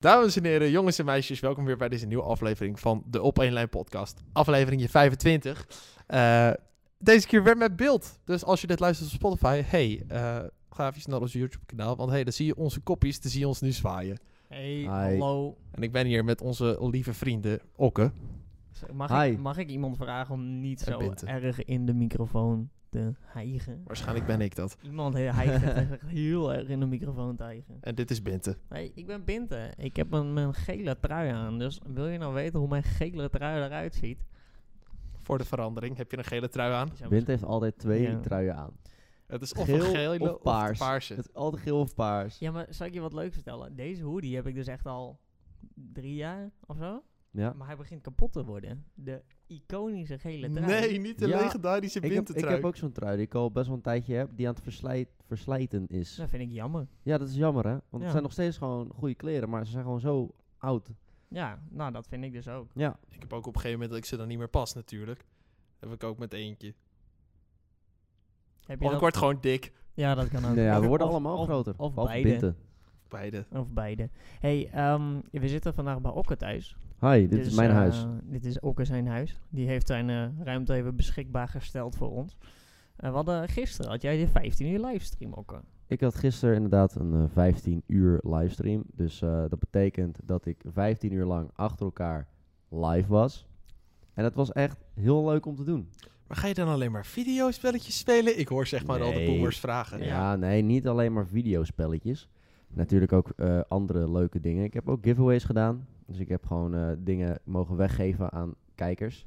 Dames en heren, jongens en meisjes, welkom weer bij deze nieuwe aflevering van de Op 1 Lijn podcast. Aflevering 25. Eh, deze keer weer met beeld. Dus als je dit luistert op Spotify, hey, eh, ga even naar ons YouTube kanaal. Want hey, dan zie je onze kopjes, dan zie je ons nu zwaaien. Hey, Hi. hallo. En ik ben hier met onze lieve vrienden Okke. Mag Hi. ik, mag ik iemand vragen om niet zo erg in de microfoon te hijgen? Waarschijnlijk ben ik dat. Iemand he- hijgt heel erg in de microfoon te hijgen. En dit is Binte. Hey, ik ben Binte. Ik heb een, mijn gele trui aan. Dus wil je nou weten hoe mijn gele trui eruit ziet? Voor de verandering heb je een gele trui aan. Je zou Bint heeft altijd twee Ja. truien aan. Het is of Geel een gele of of, paars. de paarse. Het is altijd geel of paars. Ja, maar zal ik je wat leuks vertellen? Deze hoodie heb ik dus echt al drie jaar of zo. Ja. Maar hij begint kapot te worden. De iconische gele trui. Nee, niet de Ja, legendarische Ik heb, ik heb ook zo'n trui die ik al best wel een tijdje heb, die aan het verslijt, verslijten is. Dat vind ik jammer. Ja, dat is jammer hè. Want Ja. het zijn nog steeds gewoon goede kleren, maar ze zijn gewoon zo oud. Ja, nou dat vind ik dus ook. Ja. Ik heb ook op een gegeven moment dat ik ze dan niet meer pas natuurlijk. Heb ik ook met eentje. Heb Of ik dat- word gewoon dik. Ja, dat kan ook. Nee, ja, we worden of- allemaal of- groter. Of Behalve beide. Beide. Of beide. hey, ehm, we zitten vandaag bij Okke thuis. Hi, dit Dus, is mijn eh, huis. Dit is Okke zijn huis. Die heeft zijn eh, ruimte even beschikbaar gesteld voor ons. Eh, we hadden gisteren, had jij de 15 uur livestream, Okke. Ik had gisteren inderdaad een eh, 15 uur livestream. Dus eh, dat betekent dat ik 15 uur lang achter elkaar live was. En het was echt heel leuk om te doen. Maar ga je dan alleen maar videospelletjes spelen? Ik hoor zeg maar al de boomers vragen. Ja. Ja, nee, niet alleen maar videospelletjes. Natuurlijk ook eh, andere leuke dingen. Ik heb ook giveaways gedaan. Dus ik heb gewoon eh, dingen mogen weggeven aan kijkers.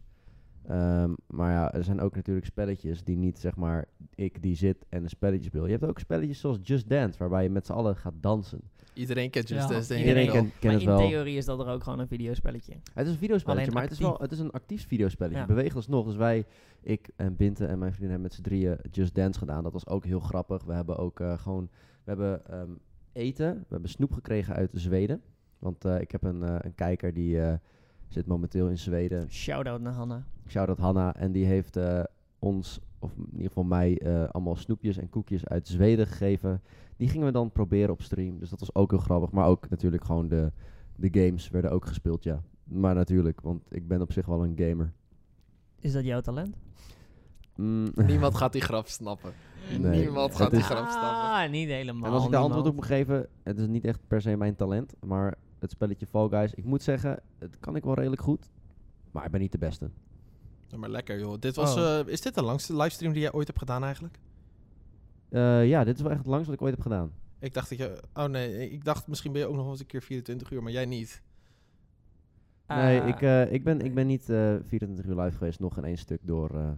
Ehm, maar ja, er zijn ook natuurlijk spelletjes die niet, zeg maar, ik die zit en een spelletje speel. Je hebt ook spelletjes zoals Just Dance, waarbij je met z'n allen gaat dansen. Iedereen kent Just Ja, Dance, denk Iedereen kent, het in theorie is dat er ook gewoon een videospelletje. Het is een videospelletje, Alleen maar het is, wel, het is een actief videospelletje. Ja. Beweegt alsnog. Dus wij, ik en Binte en mijn vriendin hebben met z'n drieën Just Dance gedaan. Dat was ook heel grappig. We hebben ook eh, gewoon, we hebben ehm, eten, we hebben snoep gekregen uit Zweden. Want eh, ik heb een, eh, een kijker die eh, zit momenteel in Zweden. Shout-out naar Hanna. Shout-out Hanna. En die heeft eh, ons, of in ieder geval mij, eh, allemaal snoepjes en koekjes uit Zweden gegeven. Die gingen we dan proberen op stream. Dus dat was ook heel grappig. Maar ook natuurlijk gewoon de, de games werden ook gespeeld, ja. Maar natuurlijk, want ik ben op zich wel een gamer. Is dat jouw talent? Mm. Niemand gaat die grap snappen. Nee, Niemand gaat die grap snappen. Ah, niet helemaal. En als ik daar antwoord op moet geven, het is niet echt per se mijn talent, maar het spelletje Fall Guys, ik moet zeggen, het kan ik wel redelijk goed, maar ik ben niet de beste. Ja, maar lekker joh. Dit was, Oh. eh, is dit de langste livestream die jij ooit hebt gedaan eigenlijk? Eh, ja, dit is wel echt het langste wat ik ooit heb gedaan. Ik dacht dat je... Oh nee, ik dacht misschien ben je ook nog wel eens een keer 24 uur, maar jij niet. nee, Ah, ik, eh, ik, ben, ik ben niet eh 24 uur live geweest, nog in één stuk door. eh,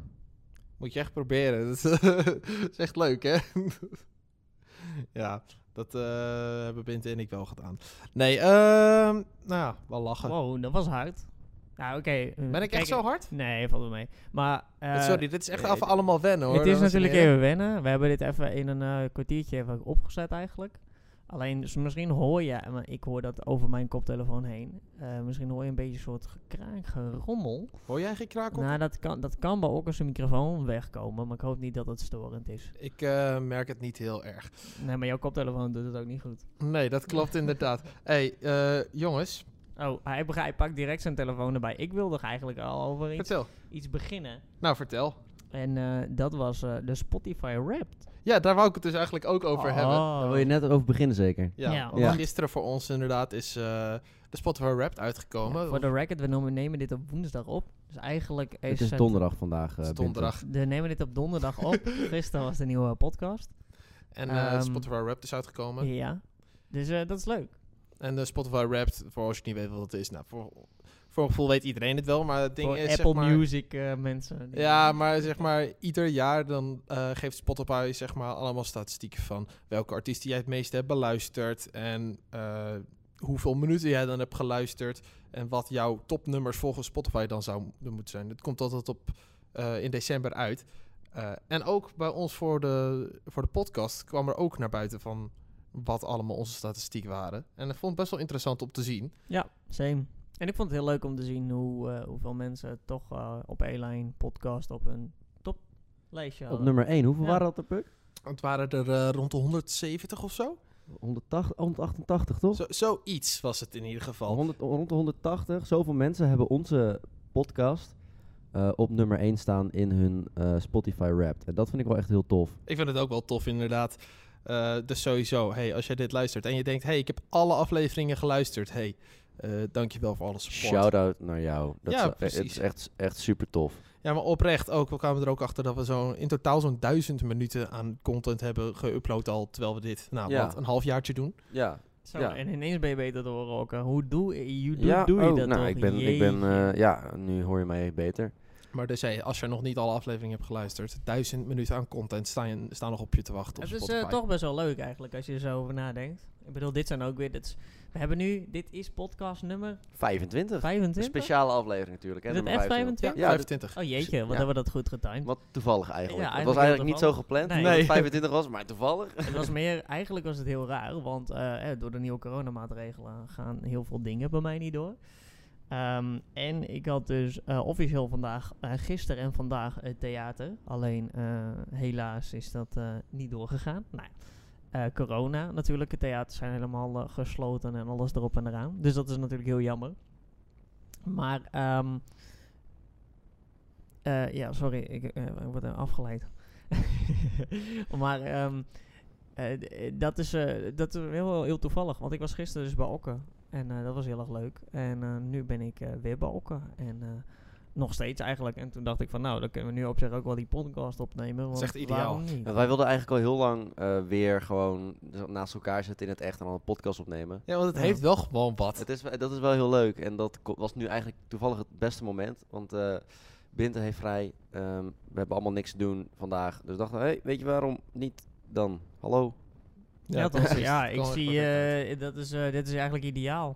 Moet je echt proberen. Dat is, is echt leuk, hè? ja, dat eh, hebben Binte en ik wel gedaan. Nee, ehm nou ja, wel lachen. Wow, dat was hard. Ja, oké. eh, Ben ik kijk, echt zo hard? Nee, valt wel mee. Maar... eh, Sorry, dit is echt even allemaal wennen, hoor. Het is natuurlijk even wennen. We hebben dit even in een eh, kwartiertje even opgezet eigenlijk. Alleen, dus misschien hoor je, maar ik hoor dat over mijn koptelefoon heen. Eh, misschien hoor je een beetje een soort gekraak, gerommel. Hoor jij geen kraak op? Nou, dat kan, dat kan bij ook als een microfoon wegkomen, maar ik hoop niet dat het storend is. Ik eh, merk het niet heel erg. Nee, maar jouw koptelefoon doet het ook niet goed. Nee, dat klopt inderdaad. hey, eh, jongens, Oh, hij, hij pakt direct zijn telefoon erbij. Ik wilde eigenlijk al over iets, vertel. iets beginnen. Nou, vertel. En dat was de Spotify Wrapped. Ja, daar wou ik het dus eigenlijk ook over hebben. Oh. Daar wil je net over beginnen zeker? Ja, Ja. want Ja. gisteren voor ons inderdaad is eh, de Spotify Wrapped uitgekomen. Ja, voor de record, we nemen dit op woensdag op. Dus eigenlijk is Het is het- donderdag vandaag. Het is Binte. donderdag. We nemen dit op donderdag op. Gisteren was de nieuwe podcast. En eh, Ehm, Spotify Wrapped is uitgekomen. Ja. Dus eh, dat is leuk. En de Spotify Wrapped, voor als je niet weet wat het is. Nou, voor, voor een gevoel weet iedereen het wel, maar het ding Voor is Apple zeg maar... Music eh, mensen. Ja, maar zeg maar, ieder jaar dan eh, geeft Spotify zeg maar allemaal statistieken van welke artiesten jij het meeste hebt beluisterd en eh, hoeveel minuten jij dan hebt geluisterd en wat jouw topnummers volgens Spotify dan zou moeten zijn. Het komt altijd op in december uit. En ook bij ons voor de, voor de podcast kwam er ook naar buiten van wat allemaal onze statistieken waren. En ik vond het best wel interessant om te zien. Ja, same. En ik vond het heel leuk om te zien hoe, eh, hoeveel mensen toch eh, op E-Line podcast op hun toplijstje Op hadden. nummer 1, hoeveel Ja. waren dat er, Puk? Het waren er eh, rond de 170 of zo. 180, 188, toch? Zo, zoiets was het in ieder geval. 100, rond de 180. Zoveel mensen hebben onze podcast eh, op nummer 1 staan in hun eh, Spotify Wrapped. En dat vind ik wel echt heel tof. Ik vind het ook wel tof, inderdaad. Eh, dus sowieso, hey, als jij dit luistert en je denkt... hey, ik heb alle afleveringen geluisterd. hey, eh dankjewel voor alle support. Shout-out naar jou. Dat Ja, is, wel- precies. Het is echt, echt super tof. Ja, maar oprecht ook. We kwamen er ook achter dat we zo in totaal zo'n duizend minuten aan content hebben geüpload al... terwijl we dit, nou, Ja. wat, een halfjaartje doen. Ja, Zo, Ja. en ineens ben je beter te horen ook. eh, Hoe doe, je, doe, ja doe je oh, dat nou, toch? ik ben, ik ben eh, ja, nu hoor je mij beter. Maar dus hey, als je nog niet alle afleveringen hebt geluisterd... duizend minuten aan content staan, staan nog op je te wachten op Het is eh, toch best wel leuk eigenlijk als je er zo over nadenkt. Ik bedoel, dit zijn ook weer. Dit is- we hebben nu, dit is podcast nummer 25. Een 25. speciale aflevering natuurlijk. Hè, Is het nummer echt 25. Ja, Ja, 25. Oh jeetje, wat Ja. hebben we dat goed getimed. Wat toevallig eigenlijk. Ja, het was eigenlijk niet zo gepland Nee. dat het Nee. 25 was, maar toevallig. Het was meer, eigenlijk was het heel raar, want eh, door de nieuwe coronamaatregelen gaan heel veel dingen bij mij niet door. Ehm, en ik had dus eh, officieel vandaag, eh, gisteren en vandaag het theater. Alleen eh, helaas is dat eh, niet doorgegaan. Nou, ja, corona natuurlijk, de theaters zijn helemaal eh, gesloten en alles erop en eraan. Dus dat is natuurlijk heel jammer. Maar, eh, ja, sorry, ik, eh, ik word afgeleid. maar eh, eh, dat, is, eh, dat is heel, heel toevallig, want ik was gisteren dus bij Okke. En eh, dat was heel erg leuk. En eh, nu ben ik eh, weer bij Okke. En eh, nog steeds eigenlijk. En toen dacht ik van nou, dan kunnen we nu op zich ook wel die podcast opnemen. Want echt ideaal. waarom niet? Ja, wij wilden eigenlijk al heel lang eh, weer gewoon naast elkaar zitten in het echt en dan een podcast opnemen. Ja, want het Ja. heeft wel gewoon wat. Het is, wel- dat is wel heel leuk en dat was nu eigenlijk toevallig het beste moment. Want eh Binte heeft vrij, ehm, we hebben allemaal niks te doen vandaag. Dus dachten we, hey, weet je waarom niet dan? Hallo? Ja, ja Het ik zie, eh, dat is, eh, dit is eigenlijk ideaal.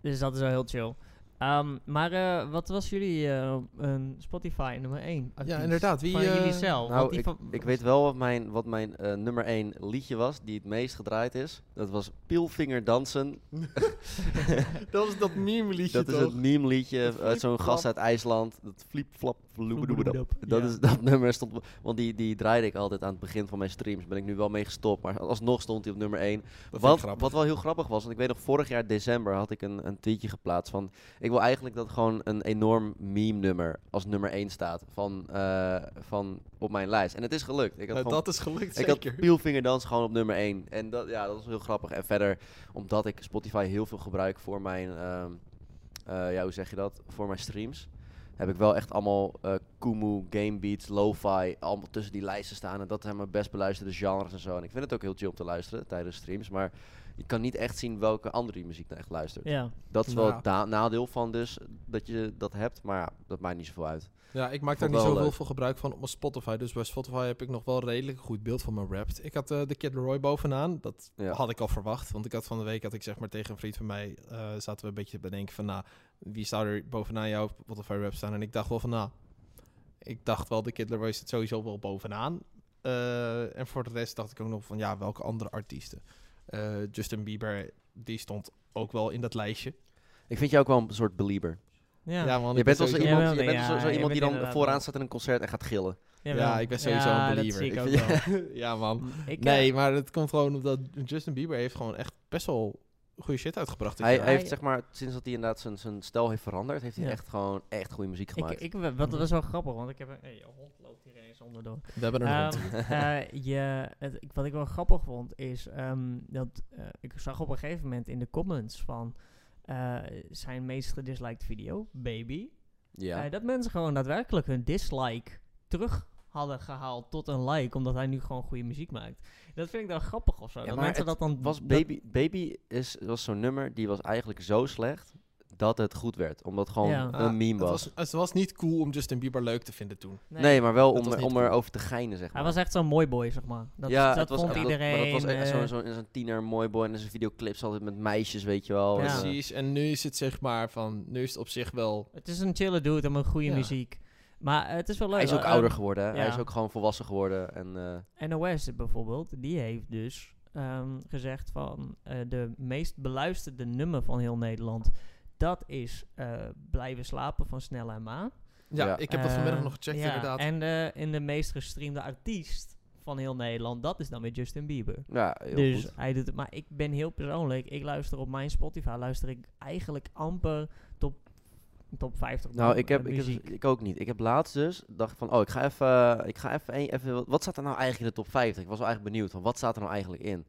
Dus dat is wel heel chill. Ehm, maar eh, wat was jullie eh, een Spotify nummer 1? Ja, inderdaad. Wie, Van eh, jullie zelf? Nou, ik, weet wel wat mijn, wat mijn eh, nummer 1 liedje was, die het meest gedraaid is. Dat was Pielvinger Dansen. dat is dat meme liedje Dat is het meme liedje Dat uit zo'n gast uit IJsland. Dat fliep flap. Vloebedoebedop. Dat Ja. is dat nummer stond, want die, die draaide ik altijd aan het begin van mijn streams. Ben ik nu wel mee gestopt, maar alsnog stond hij op nummer 1. Wat, wat wel heel grappig was, want ik weet nog vorig jaar december had ik een, een tweetje geplaatst van... Ik wil eigenlijk dat gewoon een enorm meme nummer als nummer 1 staat van, eh, van op mijn lijst. En het is gelukt. Ik had Nou, gewoon dat is gelukt, ik had zeker. Pielvingerdans gewoon op nummer 1. En dat, ja, dat was heel grappig. En verder, omdat ik Spotify heel veel gebruik voor mijn, ehm, eh, ja, hoe zeg je dat? Voor mijn streams. Heb ik wel echt allemaal eh Kumu, Game Beats, Lo-Fi, allemaal tussen die lijsten staan. En dat zijn mijn best beluisterde genres en zo. En ik vind het ook heel chill om te luisteren tijdens streams. Maar je kan niet echt zien welke andere muziek nou echt luistert. Ja. Dat is wel Nou. het da- nadeel van dus dat je dat hebt. Maar ja, dat maakt niet zoveel uit. Ja, ik maak daar niet zoveel veel gebruik van op mijn Spotify. Dus bij Spotify heb ik nog wel redelijk een goed beeld van mijn rapt. Ik had eh, de Kid Leroy bovenaan. Dat Ja. had ik al verwacht. Want ik had van de week, had ik zeg maar tegen een vriend van mij, eh, zaten we een beetje te bedenken van, nou, wie zou er bovenaan jouw Spotify rap staan? En ik dacht wel van, nou, ik dacht wel, de Kid Leroy zit sowieso wel bovenaan. Eh, en voor de rest dacht ik ook nog van, ja, welke andere artiesten? Eh, Justin Bieber, die stond ook wel in dat lijstje. Ik vind jou ook wel een soort belieber. Ja. Ja, man, Je bent wel zo iemand, Ja, je bent ja, zo, iemand die bent dan vooraan staat in een concert en gaat gillen. Ja, ik ben sowieso Ja, een dat believer. zie ik ja, man. Ik, Nee, eh, maar het komt gewoon omdat Justin Bieber heeft gewoon echt best wel goede shit uitgebracht. Hij, heeft zeg maar, sinds dat hij inderdaad zijn, zijn stijl heeft veranderd, heeft hij Ja. echt gewoon echt goede muziek ik, gemaakt. ik, wat was wel grappig, want ik heb een... Hey, je hond loopt hier eens onderdoor. We hebben Ehm, een. eh, je, het, ik- wat ik wel grappig vond, is ehm, dat eh, ik zag op een gegeven moment in de comments van eh, zijn meest gedisliked video, Baby, ja. eh, dat mensen gewoon daadwerkelijk hun dislike terug hadden gehaald tot een like, omdat hij nu gewoon goede muziek maakt. Dat vind ik dan grappig of zo. Ja, dat maar dat dan... was dat- Baby, Baby is, was zo'n nummer die was eigenlijk zo slecht dat het goed werd. Omdat het gewoon Ja. een Ah, meme het was. was. Het was niet cool om Justin Bieber leuk te vinden toen. Nee, maar wel om, was er- om cool. erover te geinen, zeg maar. Hij was echt zo'n mooi boy, zeg maar. Dat, ja, dat het was, vond dat- iedereen... maar dat was echt zo'n zo, zo'n tiener mooi boy en zijn videoclips altijd met meisjes, weet je wel. Ja. En, Precies. En nu is het zeg maar van. Nu is het op zich wel. Het is een chille dude met goede Ja. muziek. Maar eh, het is wel leuk. hij is ook eh, ouder geworden, hè. hij is ook gewoon volwassen geworden. En, eh, NOS bijvoorbeeld, die heeft dus ehm, gezegd van eh, de meest beluisterde nummer van heel Nederland, dat is eh, Blijven slapen van Snelle en Maan. Ja, Ja. ik heb dat vanmiddag Eh, nog gecheckt ja, inderdaad. En de, in de meest gestreamde artiest van heel Nederland, dat is dan weer Justin Bieber. Ja, heel dus goed. hij doet het. Maar ik ben heel persoonlijk. Ik luister op mijn Spotify. Luister ik eigenlijk amper top, top 50. Nou, ik, heb, eh, ik, heb, ik ook niet. Ik heb laatst dus, dacht van, oh, ik ga even, ik ga even, even wat- wat staat er nou eigenlijk in de top 50? Ik was wel eigenlijk benieuwd van, wat staat er nou eigenlijk in?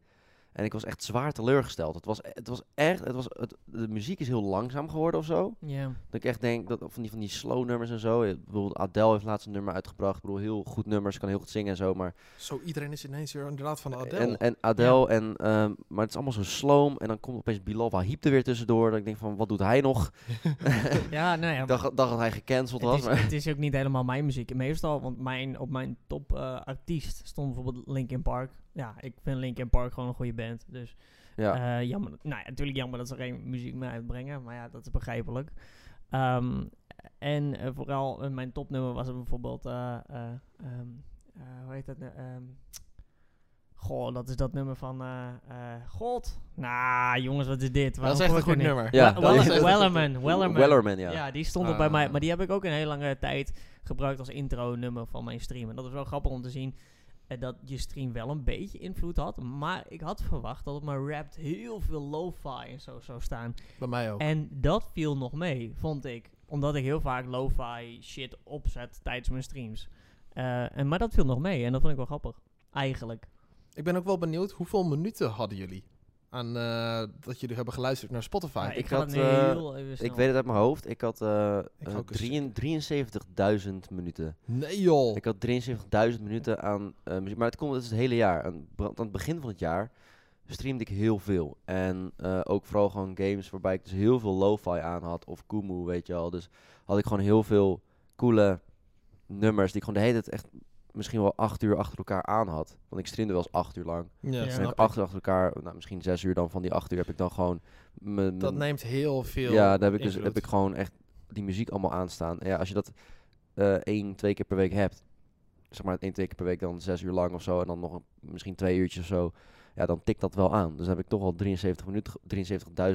En ik was echt zwaar teleurgesteld. Het was, het was echt, het was, het, de muziek is heel langzaam geworden of zo. Ja. Dat ik echt denk, dat van die, van die slow nummers en zo. Ik bedoel, Adele heeft laatst een nummer uitgebracht. Ik bedoel, heel goed nummers, kan heel goed zingen en zo. Maar Zo, iedereen is ineens weer inderdaad van de Adele. En, en Adele, en, ehm, maar het is allemaal zo sloom. En dan komt opeens Bilal Wahib er weer tussendoor. Dat ik denk van, wat doet hij nog? ja, nou ja. Dacht, dacht dat hij gecanceld was. is, maar- het is ook niet helemaal mijn muziek. Meestal, want mijn, op mijn top eh, artiest stond bijvoorbeeld Linkin Park. Ja, ik vind Linkin Park gewoon een goede band. Dus ja. eh, jammer, nou ja, natuurlijk jammer dat ze geen muziek meer uitbrengen. Maar ja, dat is begrijpelijk. Ehm, en eh, vooral eh, mijn topnummer was er bijvoorbeeld... eh, eh, ehm, eh, hoe heet dat? nou? Ehm, Goh, dat is dat nummer van... eh, eh, God. Nou, jongens, wat is dit? dat Waarom is echt een goed niet- nummer. Ja, Wel- dat Wel- is echt- Wellerman, Wellerman. Wellerman, ja. Ja, die stond er bij mij. Ah. Maar die heb ik ook een hele lange tijd gebruikt als intro-nummer van mijn stream. En dat is wel grappig om te zien dat je stream wel een beetje invloed had. Maar ik had verwacht dat op mijn rap heel veel lo-fi en zo zou staan. Bij mij ook. En dat viel nog mee, vond ik. Omdat ik heel vaak lo-fi shit opzet tijdens mijn streams. Eh, en, maar dat viel nog mee en dat vond ik wel grappig. Eigenlijk. Ik ben ook wel benieuwd, hoeveel minuten hadden jullie aan eh, dat jullie hebben geluisterd naar Spotify? Ja, ik had, eh, even Ik weet het uit mijn hoofd. Ik had eh, Ik eh, ook een drieën- 73.000 minuten. Nee joh. Ik had 73.000 minuten aan eh, muziek. Maar het komt, het is het hele jaar. Aan, aan het begin van het jaar streamde ik heel veel. En eh, ook vooral gewoon games waarbij ik dus heel veel lo-fi aan had. Of Kumu, weet je wel. Dus had ik gewoon heel veel coole nummers die ik gewoon de hele tijd echt misschien wel acht uur achter elkaar aan had. Want ik streamde wel eens acht uur lang. ja, Ja. En ik ik. acht uur achter elkaar, nou, misschien zes uur dan van die acht uur heb ik dan gewoon... mijn- Dat neemt heel veel ja, daar heb ik dus invloed. heb ik gewoon echt die muziek allemaal aanstaan. En ja, als je dat eh één, twee keer per week hebt, zeg maar één, twee keer per week dan zes uur lang of zo, en dan nog een, misschien twee uurtjes of zo, ja, dan tikt dat wel aan. Dus dan heb ik toch al 73 minuten, ge-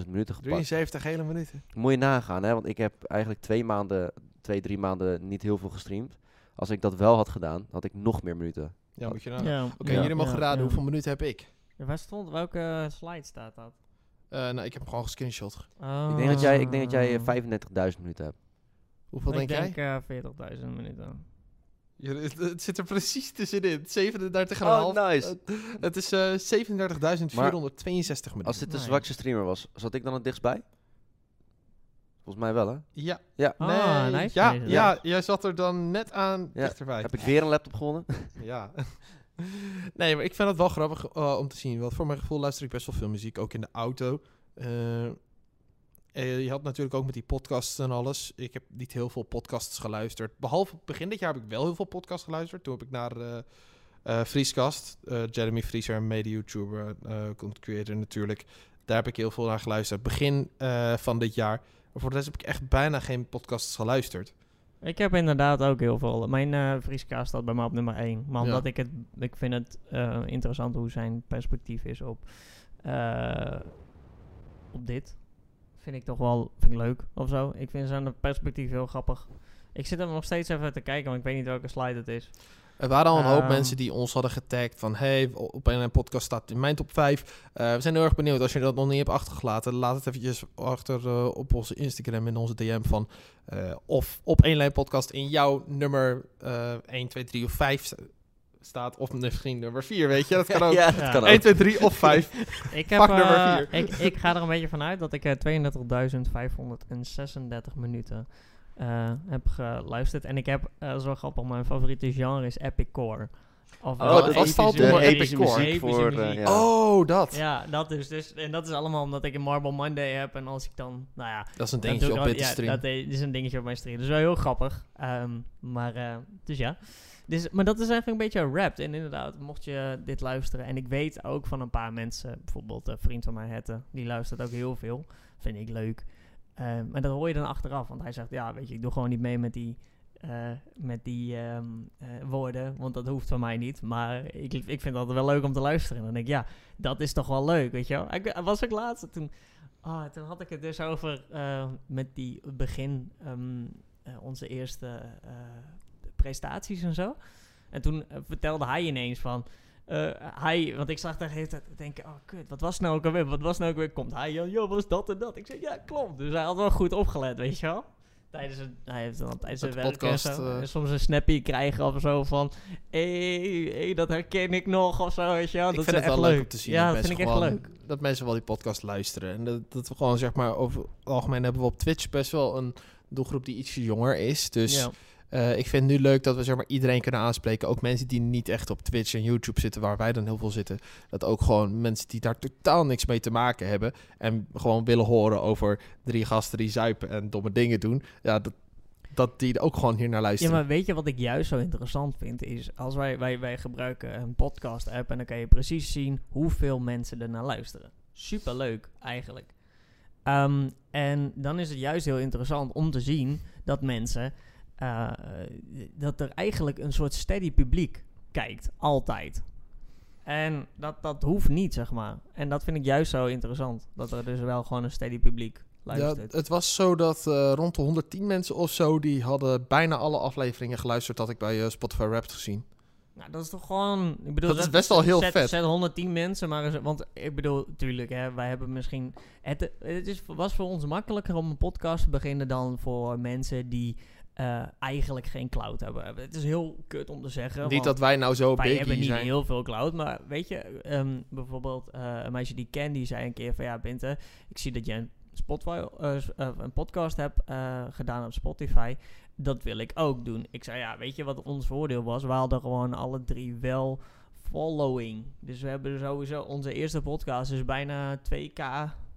73.000 minuten gepakt. 73 hele minuten. Moet je nagaan, hè? Want ik heb eigenlijk twee maanden, twee, drie maanden niet heel veel gestreamd. Als ik dat wel had gedaan, had ik nog meer minuten. Ja, moet je nou. Ja, Oké, ja, jullie mogen ja, raden ja. hoeveel minuten heb ik? Ja, Waar stond, welke slide staat dat? Eh, nou, ik heb hem gewoon gescreenshot. Ik denk dat jij, ik denk dat jij Oh. eh, 35.000 minuten hebt. Hoeveel ik denk, jij? denk eh 40.000 minuten. Het, het zit er precies tussenin. 37,5. Oh, nice. Het, het is eh 37.462 minuten. Als dit de Nice. zwakste streamer was, zat ik dan het dichtstbij? Volgens mij wel, hè? Ja. Ja. Ah, nee, nice, ja, nice. ja, jij zat er dan net aan Ja. dichterbij. Heb ik weer een laptop gewonnen? Ja. nee, maar ik vind het wel grappig eh, om te zien. Want voor mijn gevoel luister ik best wel veel muziek, ook in de auto. Eh, eh, je had natuurlijk ook met die podcasts en alles. Ik heb niet heel veel podcasts geluisterd. Behalve begin dit jaar heb ik wel heel veel podcasts geluisterd. Toen heb ik naar eh eh Vrieskast, eh, Jeremy Vrieser, een mede-YouTuber, eh content creator natuurlijk. Daar heb ik heel veel naar geluisterd. Begin eh, van dit jaar. Maar voor de rest heb ik echt bijna geen podcasts geluisterd. Ik heb inderdaad ook heel veel. Mijn Vrieska staat bij mij op nummer 1. Maar Ja. omdat ik het, ik vind het eh, interessant hoe zijn perspectief is op, eh, op dit. Vind ik toch wel vind ik leuk of zo. Ik vind zijn perspectief heel grappig. Ik zit er nog steeds even te kijken, want ik weet niet welke slide het is. Er waren al een hoop Ehm. mensen die ons hadden getagd van... hey, op een podcast staat in mijn top 5. we zijn heel erg benieuwd. Als je dat nog niet hebt achtergelaten... laat het eventjes achter eh, op onze Instagram in onze DM van... eh, of op één lijn podcast in jouw nummer eh 1, 2, 3 of 5 sta- staat. Of misschien nummer 4, weet je. Dat kan ook. ja, dat Ja. kan 1, ook. 2, 3 of 5. Ik, heb, Pak nummer eh, vier. ik, ik ga er een beetje vanuit dat ik eh 32.536 minuten eh, heb geluisterd. En ik heb, eh, is wel grappig, mijn favoriete genre is epic core. Of Oh, dat epische valt onder epic core. voor, eh, ja. Oh, dat. Ja, dat dus, dus. En dat is allemaal omdat ik een Marble Monday heb. En als ik dan, nou ja... Dat is een dingetje op al- dit ja, stream. dat is een dingetje op mijn stream. Dat is wel heel grappig. Ehm, maar, eh, dus ja. Dus, maar dat is eigenlijk een beetje rap. En inderdaad, mocht je dit luisteren... En ik weet ook van een paar mensen... Bijvoorbeeld een vriend van mij, Hette. Die luistert ook heel veel. Vind ik leuk. Ehm, maar dat hoor je dan achteraf. Want hij zegt, ja, weet je, ik doe gewoon niet mee met die... eh, met die ehm, eh, woorden, want dat hoeft van mij niet. Maar ik, ik vind altijd wel leuk om te luisteren. En dan denk ik, ja, dat is toch wel leuk, weet je wel. Ik hij was ook laatst, toen, ah, toen had ik het dus over eh, met die begin, ehm, eh, onze eerste eh, prestaties en zo. En toen eh, vertelde hij ineens van... eh, hij, want ik zag daar heeft te denken, oh kut, wat was nou ook alweer, wat was nou ook weer, komt hij, joh, joh, was dat en dat? Ik zei, ja, klopt. Dus hij had wel goed opgelet, weet je wel? Tijdens het, hij heeft dan tijdens de en podcast, zo, eh. en soms een snappy krijgen of zo van, hé, hey, dat herken ik nog of zo, weet je wel? ik dat vind is het echt wel leuk om te zien. Ja, dat vind ik echt gewoon- leuk. Dat mensen wel die podcast luisteren. En dat, dat we gewoon zeg maar over het algemeen hebben we op Twitch best wel een doelgroep die ietsje jonger is. Dus ja. Eh, ik vind het nu leuk dat we zeg maar iedereen kunnen aanspreken. Ook mensen die niet echt op Twitch en YouTube zitten, waar wij dan heel veel zitten. Dat ook gewoon mensen die daar totaal niks mee te maken hebben. En gewoon willen horen over drie gasten die zuipen en domme dingen doen. Ja, dat, dat die ook gewoon hier naar Ja, luisteren. maar weet je wat ik juist zo interessant vind? Is als wij, wij, wij gebruiken een podcast app en dan kan je precies zien hoeveel mensen er naar luisteren. Superleuk eigenlijk. Ehm, en dan is het juist heel interessant om te zien dat mensen, eh, dat er eigenlijk een soort steady publiek kijkt, altijd. En dat, dat hoeft niet, zeg maar. En dat vind ik juist zo interessant. Dat er dus wel gewoon een steady publiek Ja, luistert. het was zo dat eh, rond de 110 mensen of zo... die hadden bijna alle afleveringen geluisterd... dat ik bij eh, Spotify Wrapped gezien. Nou, dat is toch gewoon... Ik bedoel, Dat is best wel heel zet, vet. Zet 110 mensen, maar... eens- Want ik bedoel, tuurlijk, hè, wij hebben misschien... Het, het is, was voor ons makkelijker om een podcast te beginnen dan voor mensen die eh, eigenlijk geen cloud hebben. Het is heel kut om te zeggen. Niet dat wij nou zo wij hebben big niet zijn. heel veel cloud, maar weet je, ehm, bijvoorbeeld eh, een meisje die ik ken, die zei een keer van ja, Binte, ik zie dat jij een, Spotify, eh, een podcast hebt gedaan op Spotify. Dat wil ik ook doen. Ik zei ja, weet je wat ons voordeel was? We hadden gewoon alle drie wel following. Dus we hebben sowieso, onze eerste podcast is bijna 2k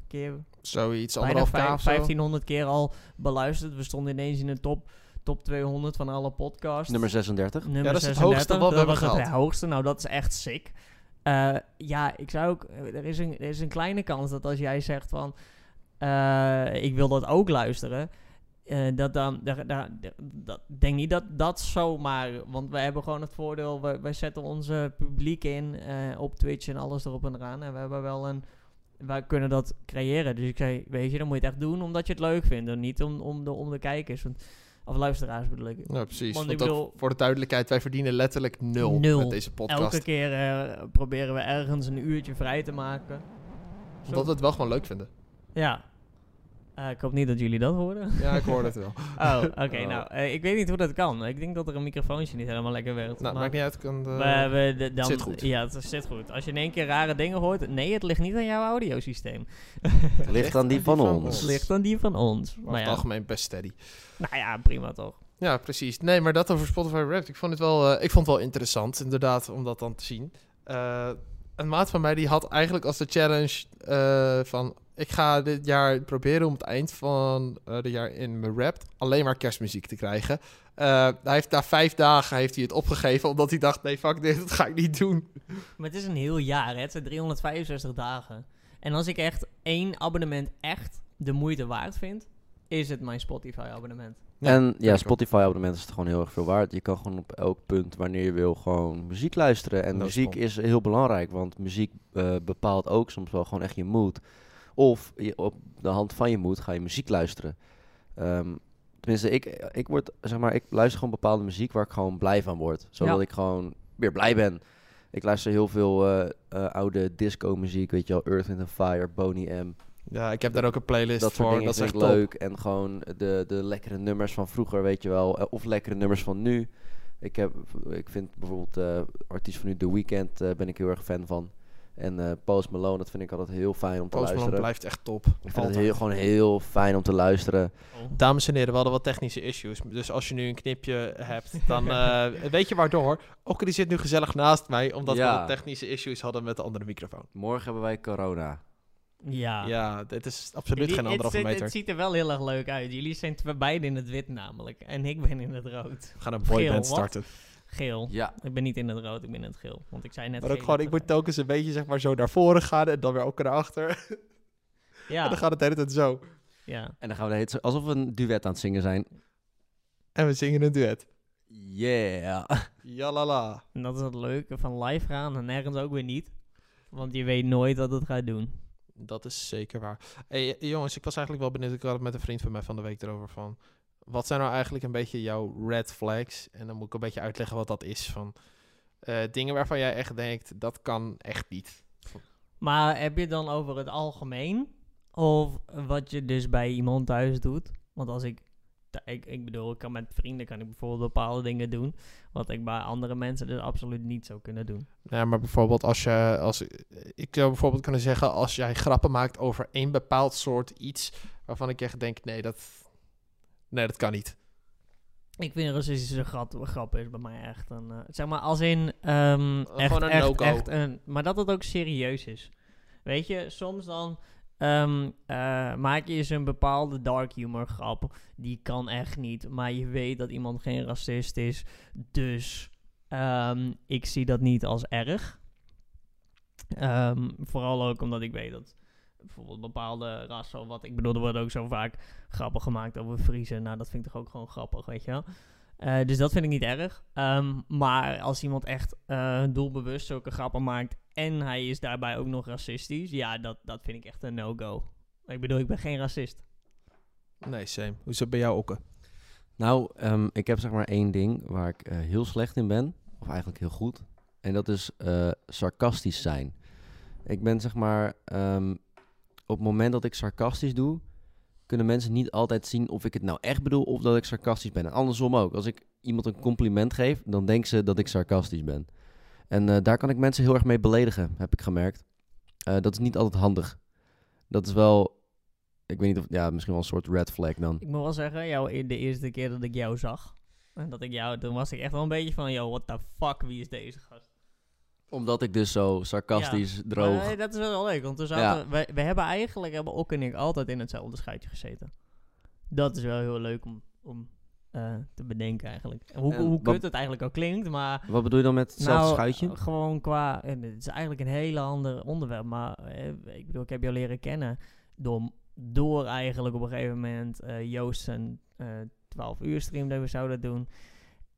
keer Zoiets, anderhalf k vijf- of zo. 1500 keer al beluisterd. We stonden ineens in de top, top 200 van alle podcasts. Nummer 36. Nummer Ja, dat is het 36, hoogste wat we dat hebben was het hoogste. Nou, dat is echt sick. Eh, ja, ik zou ook... Er is, een, er is een kleine kans dat als jij zegt van... eh, ik wil dat ook luisteren... eh, dat dan... daar- daar- dat, denk niet dat dat zomaar... Want wij hebben gewoon het voordeel... Wij, wij zetten onze publiek in eh, op Twitch en alles erop en eraan. En we hebben wel een... Wij kunnen dat creëren. Dus ik zei, weet je, dan moet je het echt doen omdat je het leuk vindt. En niet om, om, de, om de kijkers. Want, of luisteraars bedoel ik. Ja, precies. Want ik bedoel- voor de duidelijkheid, wij verdienen letterlijk nul, Nul. met deze podcast. Elke keer eh, proberen we ergens een uurtje vrij te maken. Zo. Omdat we het wel gewoon leuk vinden. Ja. Eh, ik hoop niet dat jullie dat horen. Ja, ik hoor het wel. Oh, oké. Oh. nou, eh, ik weet niet hoe dat kan. Ik denk dat er een microfoontje niet helemaal lekker werkt. nou, maakt niet uit. Kan de- we, we, de- dan, zit goed. Ja, het zit goed. Als je in één keer rare dingen hoort... Nee, het ligt niet aan jouw audiosysteem. Het ligt aan die van ons. Het ligt aan die van ons. Maar het ja, algemeen best steady. nou ja, prima toch. Ja, precies. Nee, maar dat over Spotify Wrapped. Ik vond het wel, eh, ik vond het wel interessant, inderdaad, om dat dan te zien. Eh, een maat van mij die had eigenlijk als de challenge eh, van... Ik ga dit jaar proberen om het eind van eh de jaar in mijn rap alleen maar kerstmuziek te krijgen. Eh, hij heeft na vijf dagen heeft hij het opgegeven, omdat hij dacht, nee, fuck dit, dat ga ik niet doen. Maar het is een heel jaar, hè. Het zijn 365 dagen. En als ik echt één abonnement echt de moeite waard vind... is het mijn Spotify-abonnement. Ja, en ja, ik Spotify abonnement is het gewoon heel erg veel waard. Je kan gewoon op elk punt, wanneer je wil, gewoon muziek luisteren. En Dat muziek is heel belangrijk, want muziek eh, bepaalt ook soms wel gewoon echt je mood. Of je, op de hand van je mood ga je muziek luisteren. Ehm, tenminste, ik, ik, word, zeg maar, ik luister gewoon bepaalde muziek waar ik gewoon blij van word. Zodat Ja. ik gewoon weer blij ben. Ik luister heel veel eh, eh, oude disco muziek, weet je wel, Earth, Wind Fire, Boney M. Ja, ik heb daar ook een playlist Dat soort voor. dingen Dat is echt leuk. En gewoon de, de lekkere nummers van vroeger, weet je wel. eh, Of lekkere nummers van nu. Ik, heb, ik vind bijvoorbeeld eh artiest van nu, The Weeknd, eh, ben ik heel erg fan van. En eh, Post Malone, dat vind ik altijd heel fijn om te Post Malone luisteren. blijft echt top. ik vind het heel, gewoon heel fijn om te luisteren. Dames en heren, we hadden wat technische issues. Dus als je nu een knipje hebt, dan eh, weet je waardoor. Ook die zit nu gezellig naast mij, omdat we Ja. technische issues hadden met de andere microfoon. Morgen hebben wij corona. Ja. Ja, dit is absoluut Jullie- geen het, anderhalve het- meter. het ziet er wel heel erg leuk uit. Jullie zijn beide in het wit namelijk. En ik ben in het rood. We gaan een boyband starten. Geel. Ja. Ik ben niet in het rood, ik ben in het geel. Want ik zei net Maar ook gewoon, ik moet telkens een beetje zeg maar zo naar voren gaan en dan weer ook naar achter. En Ja, dan gaat het de hele tijd zo. ja. En dan gaan we de hele tijd zo- alsof we een duet aan het zingen zijn. En we zingen een duet. Yeah. Jalala. En dat is het leuke van live gaan en nergens ook weer niet. Want je weet nooit wat het gaat doen. Dat is zeker waar. Hey, jongens, ik was eigenlijk wel benieuwd. Ik had het met een vriend van mij van de week erover van... wat zijn nou eigenlijk een beetje jouw red flags? En dan moet ik een beetje uitleggen wat dat is. Van eh, dingen waarvan jij echt denkt, dat kan echt niet. Maar heb je het dan over het algemeen? Of wat je dus bij iemand thuis doet? Want als ik, ik, ik bedoel, ik kan met vrienden kan ik bijvoorbeeld bepaalde dingen doen. Wat ik bij andere mensen dus absoluut niet zou kunnen doen. Ja, maar bijvoorbeeld als je, als, ik zou bijvoorbeeld kunnen zeggen, als jij grappen maakt over één bepaald soort iets, waarvan ik echt denk, nee, dat, nee, dat kan niet. Ik vind racistische grap, grap is bij mij echt een... eh, zeg maar als in... ehm, echt, gewoon een echt, echt een... Maar dat het ook serieus is. Weet je, soms dan... eh, maak je eens een bepaalde dark humor grap. Die kan echt niet. Maar je weet dat iemand geen racist is. Dus ehm, ik zie dat niet als erg. Ehm, vooral ook omdat ik weet dat bijvoorbeeld bepaalde rassen, wat ik bedoel, er worden ook zo vaak grappen gemaakt over Friesen. Nou, dat vind ik toch ook gewoon grappig, weet je wel. Eh, dus dat vind ik niet erg. Ehm, maar als iemand echt eh, doelbewust zulke grappen maakt en hij is daarbij ook nog racistisch, ja, dat, dat vind ik echt een no-go. Ik bedoel, ik ben geen racist. Nee, same. Hoe is het bij jou, Okke? Nou, ehm, ik heb zeg maar één ding waar ik eh, heel slecht in ben. Of eigenlijk heel goed. En dat is eh, sarcastisch zijn. Ik ben zeg maar... ehm, op het moment dat ik sarcastisch doe... kunnen mensen niet altijd zien of ik het nou echt bedoel... of dat ik sarcastisch ben. En andersom ook. Als ik iemand een compliment geef... dan denken ze dat ik sarcastisch ben. En eh, daar kan ik mensen heel erg mee beledigen, heb ik gemerkt. Eh, dat is niet altijd handig. Dat is wel... Ik weet niet of... Ja, misschien wel een soort red flag dan. Ik moet wel zeggen, jou, de eerste keer dat ik jou zag, en dat ik jou, toen was ik echt wel een beetje van, yo, what the fuck, wie is deze gast? Omdat ik dus zo sarcastisch, droog... Nee, dat is wel leuk, want we, zaten, we, we hebben eigenlijk, hebben ook en ik altijd in hetzelfde schuitje gezeten. Dat is wel heel leuk om, om eh, te bedenken eigenlijk. En Hoe, En hoe kut het eigenlijk ook klinkt, maar... Wat bedoel je dan met hetzelfde nou, schuitje? eh, Gewoon qua, en het is eigenlijk een hele ander onderwerp, maar eh, ik bedoel, ik heb jou leren kennen door, door eigenlijk op een gegeven moment Joost zijn eh 12 uur stream dat we zouden doen.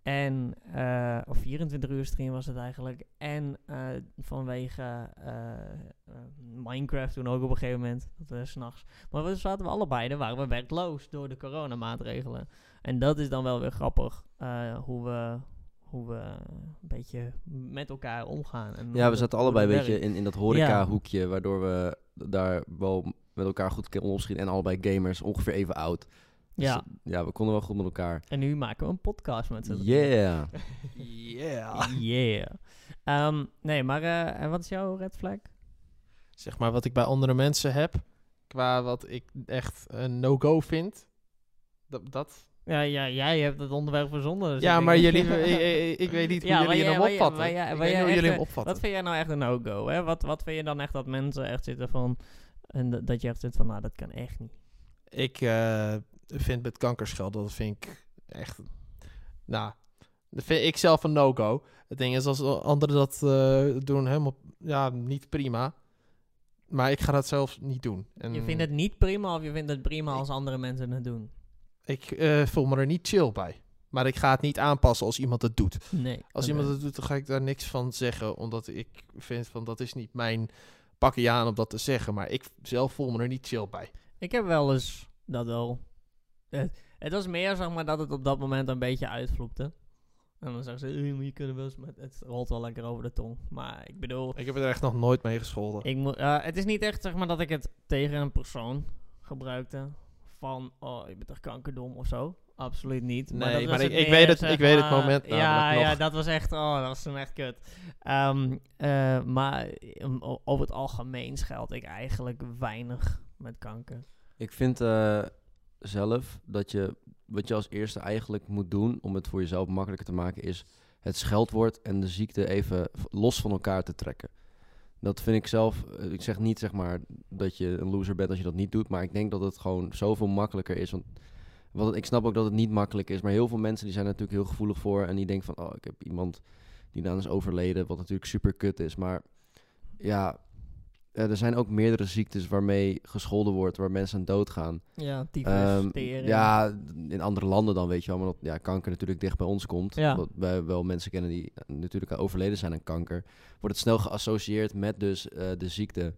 En, eh, of 24 uur stream was het eigenlijk. En eh, vanwege eh, Minecraft toen ook op een gegeven moment, dat we s'nachts. Maar we zaten we allebei, dan waren we werkloos door de coronamaatregelen. En dat is dan wel weer grappig, hoe we hoe we een beetje met elkaar omgaan. En Ja, we zaten allebei een beetje in, in dat horeca-hoekje, waardoor we daar wel met elkaar goed konden opschieten. En allebei gamers, ongeveer even oud. Dus, Ja, eh, ja, we konden wel goed met elkaar. en nu maken we een podcast met z'n. Yeah! Yeah. Yeah. Ehm, nee, maar eh, wat is jouw red flag? Zeg maar wat ik bij andere mensen heb, qua wat ik echt een no-go vind. Dat, dat. Ja, ja, jij hebt het onderwerp verzonnen. dus ja, ik maar jullie, ik, weet niet hoe Ja, jullie hem opvatten. maar maar hoe jullie hem opvatten. Wat vind jij nou echt een no-go? Hè? Wat, wat vind je dan echt dat mensen echt zitten van... En dat- dat je echt zit van, nou, dat kan echt niet. Ik eh, vind met kankerschelden, dat vind ik echt... Nou, dat vind ik zelf een no-go. Het ding is, als anderen dat eh, doen, helemaal... Ja, niet prima. Maar ik ga dat zelf niet doen. En Je vindt het niet prima of je vindt het prima als andere mensen het doen? Ik eh, voel me er niet chill bij. Maar ik ga het niet aanpassen als iemand het doet. Nee. Als iemand het doet, dan ga ik daar niks van zeggen. Omdat ik vind van, dat is niet mijn pakje aan om dat te zeggen. Maar ik zelf voel me er niet chill bij. Ik heb wel eens dat wel. Het, het was meer zeg maar dat het op dat moment een beetje uitvloekte. En dan zeggen ze, maar je kunt er wel eens met, het rolt wel lekker over de tong. Maar ik bedoel, Ik heb er echt nog nooit mee gescholden. ik moet, eh, het is niet echt zeg maar dat ik het tegen een persoon gebruikte. Van, oh, je bent toch kankerdom of zo. Absoluut niet. Nee, dat maar ik- ik meer, weet het- zeg ik weet het maar- moment Ja, ja, dat was echt, oh, dat was toen echt kut. Ehm, eh, maar um, over het algemeen scheld ik eigenlijk weinig met kanker. Ik vind eh, zelf dat je, wat je als eerste eigenlijk moet doen om het voor jezelf makkelijker te maken, is het scheldwoord en de ziekte even los van elkaar te trekken. Dat vind ik zelf, eh, ik zeg niet zeg maar dat je een loser bent als je dat niet doet, maar ik denk dat het gewoon zoveel makkelijker is. Want wat, ik snap ook dat het niet makkelijk is, maar heel veel mensen die zijn natuurlijk heel gevoelig voor en die denken van, oh, ik heb iemand die dan is overleden, wat natuurlijk super kut is. Maar ja, eh, er zijn ook meerdere ziektes waarmee gescholden wordt, waar mensen aan doodgaan. Ja, tyfus, tering. ja, in andere landen dan weet je wel, maar dat ja, kanker natuurlijk dicht bij ons komt. Ja. Wat wij wel mensen kennen die eh, natuurlijk overleden zijn aan kanker. Wordt het snel geassocieerd met dus eh, de ziekte.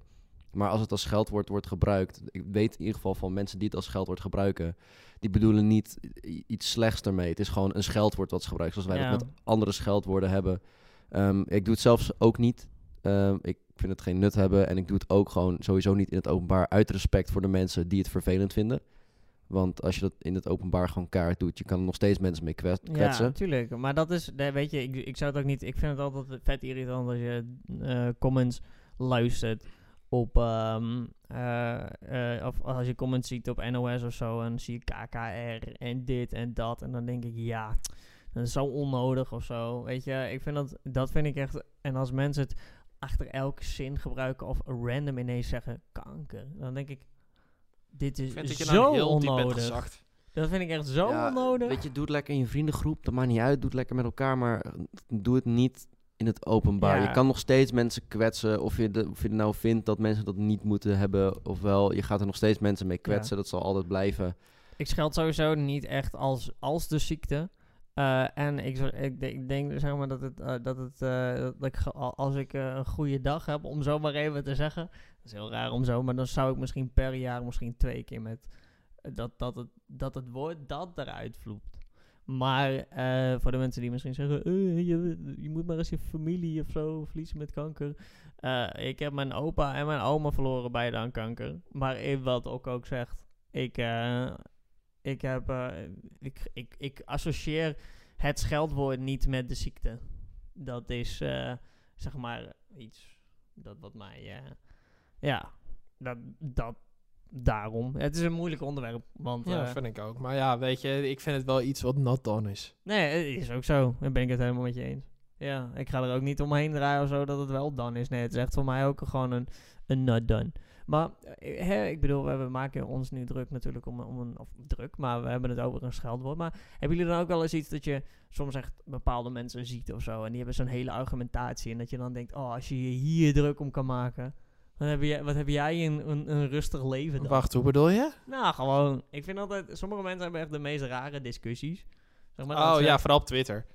Maar als het als scheldwoord wordt gebruikt, ik weet in ieder geval van mensen die het als scheldwoord gebruiken, die bedoelen niet iets slechts ermee. Het is gewoon een scheldwoord wat ze gebruiken, zoals wij Ja. dat met andere scheldwoorden hebben. Ehm, ik doe het zelfs ook niet. Ehm, ik vind het geen nut hebben en ik doe het ook gewoon sowieso niet in het openbaar uit respect voor de mensen die het vervelend vinden. Want als je dat in het openbaar gewoon kaart doet, je kan er nog steeds mensen mee kwets- Ja, kwetsen. natuurlijk. Maar dat is, nee, weet je, ik, ik zou het ook niet. Ik vind het altijd vet irritant als je eh, comments luistert op. ehm, eh, eh, of als je comments ziet op NOS of zo. En dan zie je KKR en dit en dat. En dan denk ik, ja, dat is zo onnodig of zo. Weet je, ik vind dat, dat vind ik echt. En als mensen het achter elke zin gebruiken of random ineens zeggen kanker, dan denk ik. Dit is vind zo nou heel onnodig. Dat vind ik echt zo Ja, onnodig. Weet je, doe het lekker in je vriendengroep. Dat maakt niet uit. Doe het lekker met elkaar. Maar eh, doe het niet in het openbaar. Ja. Je kan nog steeds mensen kwetsen. Of je, de, of je nou vindt dat mensen dat niet moeten hebben. Ofwel, je gaat er nog steeds mensen mee kwetsen. Dat zal altijd blijven. Ik scheld sowieso niet echt als, als de ziekte. Eh, en ik, ik, denk- zeg maar dat het, eh, dat het eh, dat ik, als ik een goede dag heb, om zo maar even te zeggen. Dat is heel raar om zo, maar dan zou ik misschien per jaar misschien twee keer met dat, dat, het, dat het woord dat eruit vloept. Maar voor de mensen die misschien zeggen, je, je moet maar eens je familie of zo verliezen met kanker. Ik heb mijn opa en mijn oma verloren beide aan kanker. Maar wat ook ook zegt, ik, ik, heb, eh, ik, ik, ik associeer het scheldwoord niet met de ziekte. Dat is, eh, zeg maar, iets dat wat mij, eh, ja, dat, dat, daarom. Het is een moeilijk onderwerp, want... Ja, vind ik ook. Maar ja, weet je, ik vind het wel iets wat not done is. Nee, het is ook zo. Daar ben ik het helemaal met je eens. Ja, ik ga er ook niet omheen draaien of zo dat het wel done is. Nee, het is echt voor mij ook gewoon een, een not done. Maar eh, hè, ik bedoel, we, maken ons nu druk natuurlijk om, om een... Of druk, maar we hebben het over een scheldwoord. Maar hebben jullie dan ook wel eens iets dat je soms echt bepaalde mensen ziet of zo... en die hebben zo'n hele argumentatie... en dat je dan denkt, oh, als je je hier druk om kan maken... Wat heb, jij, wat heb jij een, een, een rustig leven dan? Wacht, hoe bedoel je? Nou, gewoon. Ik vind altijd... Sommige mensen hebben echt de meest rare discussies. Zeg maar, oh ja, vooral op Twitter.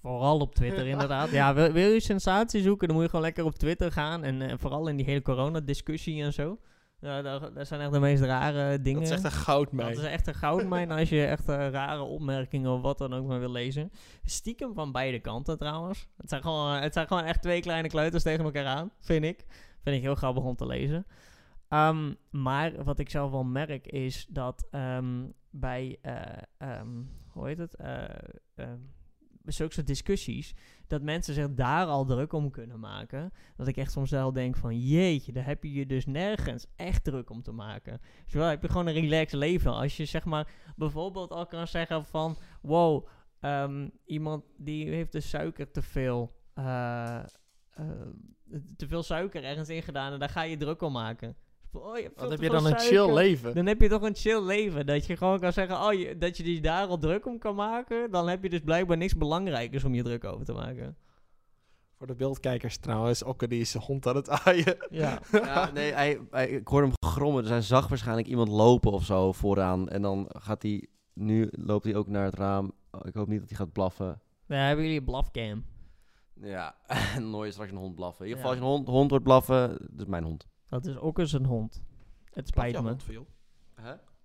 Vooral op Twitter, inderdaad. Ja, wil, wil je sensatie zoeken, dan moet je gewoon lekker op Twitter gaan. En eh, vooral in die hele coronadiscussie en zo. Ja, daar, daar zijn echt de meest rare dingen. Dat is echt een goudmijn. Dat is echt een goudmijn als je echt eh, rare opmerkingen of wat dan ook maar wil lezen. Stiekem van beide kanten trouwens. Het zijn gewoon, het zijn gewoon echt twee kleine kleuters tegen elkaar aan, vind ik. Vind ik heel grappig om te lezen. Ehm, maar wat ik zelf wel merk is dat ehm, bij, eh, ehm, hoe heet het, eh ehm, zulke soort discussies, dat mensen zich daar al druk om kunnen maken. Dat ik echt soms wel denk van, jeetje, daar heb je je dus nergens echt druk om te maken. Zowel heb je gewoon een relaxed leven. Als je zeg maar bijvoorbeeld al kan zeggen van, wow, ehm, iemand die heeft de suiker te veel, eh, eh, te veel suiker ergens in gedaan en daar ga je druk om maken. Oh, je hebt veel Wat heb je veel dan een suiker. chill leven? Dan heb je toch een chill leven. Dat je gewoon kan zeggen, oh, je, dat je je daar al druk om kan maken. Dan heb je dus blijkbaar niks belangrijkers om je druk over te maken. Voor de beeldkijkers trouwens, Okke die is zijn hond aan het aaien. Ja. Ja, nee, hij, hij, ik hoorde hem grommen. Dus hij zag waarschijnlijk iemand lopen of zo vooraan. En dan gaat hij... Nu loopt hij ook naar het raam. Oh, ik hoop niet dat hij gaat blaffen. Dan hebben jullie een blafcam. Ja, nooit straks een hond blaffen. In ieder Ja. geval, als je een hond, hond wordt blaffen, dat is mijn hond. Dat is ook eens een hond. Het Blaf spijt je me. hond veel?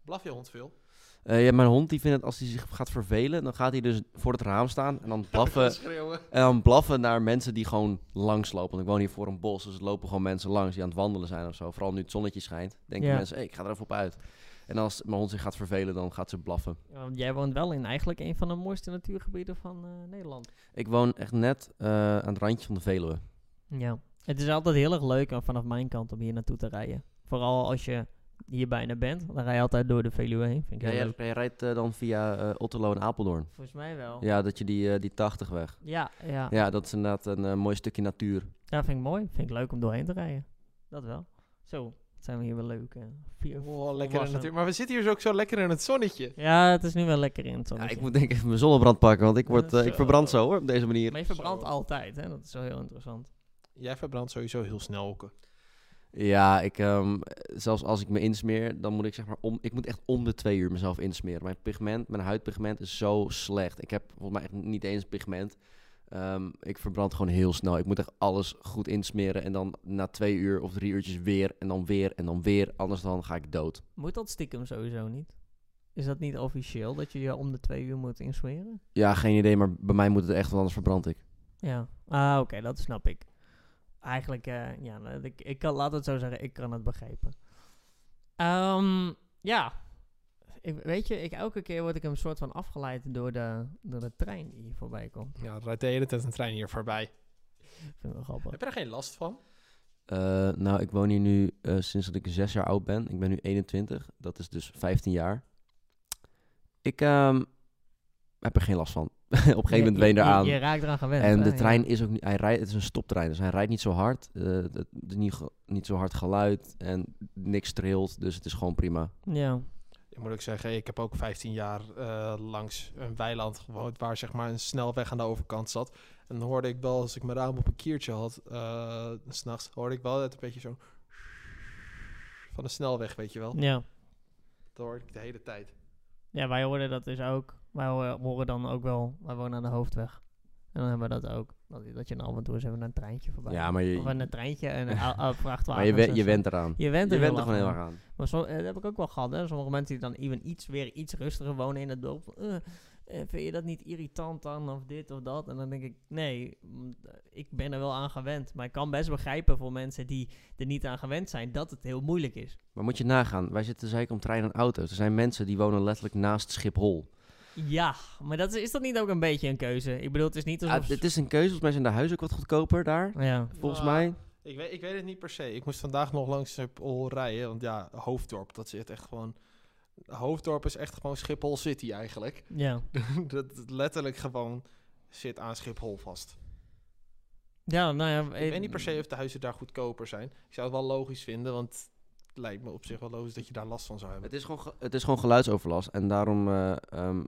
Blaf je hond veel? Eh, ja, mijn hond die vindt het als hij zich gaat vervelen, dan gaat hij dus voor het raam staan en dan blaffen, en dan blaffen naar mensen die gewoon langslopen. Want ik woon hier voor een bos, dus er lopen gewoon mensen langs die aan het wandelen zijn of zo. Vooral nu het zonnetje schijnt, denken Ja. mensen, hey, ik ga er even op uit. En als mijn hond zich gaat vervelen, dan gaat ze blaffen. Ja, want jij woont wel in eigenlijk een van de mooiste natuurgebieden van eh, Nederland. Ik woon echt net eh, aan het randje van de Veluwe. Ja. Het is altijd heel erg leuk eh, vanaf mijn kant om hier naartoe te rijden. Vooral als je hier bijna bent. Dan rij je altijd door de Veluwe heen. Vind ik Ja, heel jij, leuk. jij rijdt eh, dan via eh, Otterlo en Apeldoorn. Volgens mij wel. Ja, dat je die, die 80 weg. Ja, ja. Ja, dat is inderdaad een mooi stukje natuur. Ja, vind ik mooi. Vind ik leuk om doorheen te rijden. Dat wel. Zo, zijn we hier wel leuk. vier Oh, lekker in natuur. Maar we zitten hier zo ook zo lekker in het zonnetje. Ja, het is nu wel lekker in het Ja, zonnetje. ik moet denk ik even mijn zonnebrand pakken, want ik, word, ik verbrand zo hoor, op deze manier. Maar je verbrandt altijd, hè? Dat is wel heel interessant. Jij verbrandt sowieso heel snel, Okke. Ja, ik, ehm, zelfs als ik me insmeer, dan moet ik zeg maar om, ik moet echt om de twee uur mezelf insmeren. Mijn pigment, mijn huidpigment is zo slecht. Ik heb volgens mij echt niet eens pigment. Ehm, ik verbrand gewoon heel snel. Ik moet echt alles goed insmeren. En dan na twee uur of drie uurtjes weer. En dan weer en dan weer. Anders dan ga ik dood. Moet dat stiekem sowieso niet? Is dat niet officieel dat je je om de twee uur moet insmeren? Ja, geen idee. Maar bij mij moet het echt, want anders verbrand ik. Ja. Ah, oké, dat snap ik. Eigenlijk, eh, ja, nou, ik, ik kan, laat het zo zeggen, ik kan het begrijpen. Ehm, ja. Ik, weet je, ik, elke keer word ik een soort van afgeleid door de, door de trein die hier voorbij komt. Ja, er rijdt de hele tijd een trein hier voorbij. Ik vind het wel grappig. Heb je er geen last van? Eh, nou, ik woon hier nu eh, sinds dat ik zes jaar oud ben. Ik ben nu 21. Dat is dus 15 jaar. Ik ehm, heb er geen last van. Op een gegeven moment ben je eraan. Je, raakt eraan gewend. En hè? de Ja. trein is ook niet, hij rijdt, het is een stoptrein, dus hij rijdt niet zo hard. eh, het is niet, niet zo hard geluid en niks trilt, dus het is gewoon prima. Ja. Ik moet ook zeggen, ik heb ook 15 jaar eh, langs een weiland gewoond waar zeg maar een snelweg aan de overkant zat. En dan hoorde ik wel, als ik mijn raam op een kiertje had, eh, s s'nachts, hoorde ik wel het een beetje zo van de snelweg, weet je wel. Ja. Dat hoorde ik de hele tijd. Ja, wij horen dat dus ook. Wij horen, dan ook wel, wij wonen aan de hoofdweg. En dan hebben we dat ook. Dat, dat je dan af en toe eens even een treintje voorbij. Ja, maar je, Of een treintje en een vrachtwagen. maar je, wen- en je went eraan. Je went er, Je went er gewoon heel aan. erg aan. Maar zo, eh, dat heb ik ook wel gehad. Hè. Sommige mensen die dan even iets, weer iets rustiger wonen in het dorp. Eh, vind je dat niet irritant dan? Of dit of dat? En dan denk ik, nee, mm, ik ben er wel aan gewend. Maar ik kan best begrijpen voor mensen die er niet aan gewend zijn, dat het heel moeilijk is. Maar moet je nagaan, wij zitten zeker om treinen en auto's. Er zijn mensen die wonen letterlijk naast Schiphol. Ja, maar dat is, is dat niet ook een beetje een keuze? Ik bedoel, het is niet Ja, alsof... het is een keuze, volgens mij zijn de huizen ook wat goedkoper daar. ja. Volgens Nou, mij. Ik weet, ik weet het niet per se. Ik moest vandaag nog langs Schiphol rijden, want ja, Hoofddorp, dat zit echt gewoon... Hoofddorp is echt gewoon Schiphol City eigenlijk. Ja. dat letterlijk gewoon zit aan Schiphol vast. Ja, nou ja... Ik weet niet per se of de huizen daar goedkoper zijn. Ik zou het wel logisch vinden, want het lijkt me op zich wel logisch dat je daar last van zou hebben. Het is gewoon, ge- het is gewoon geluidsoverlast. En daarom, eh, ehm,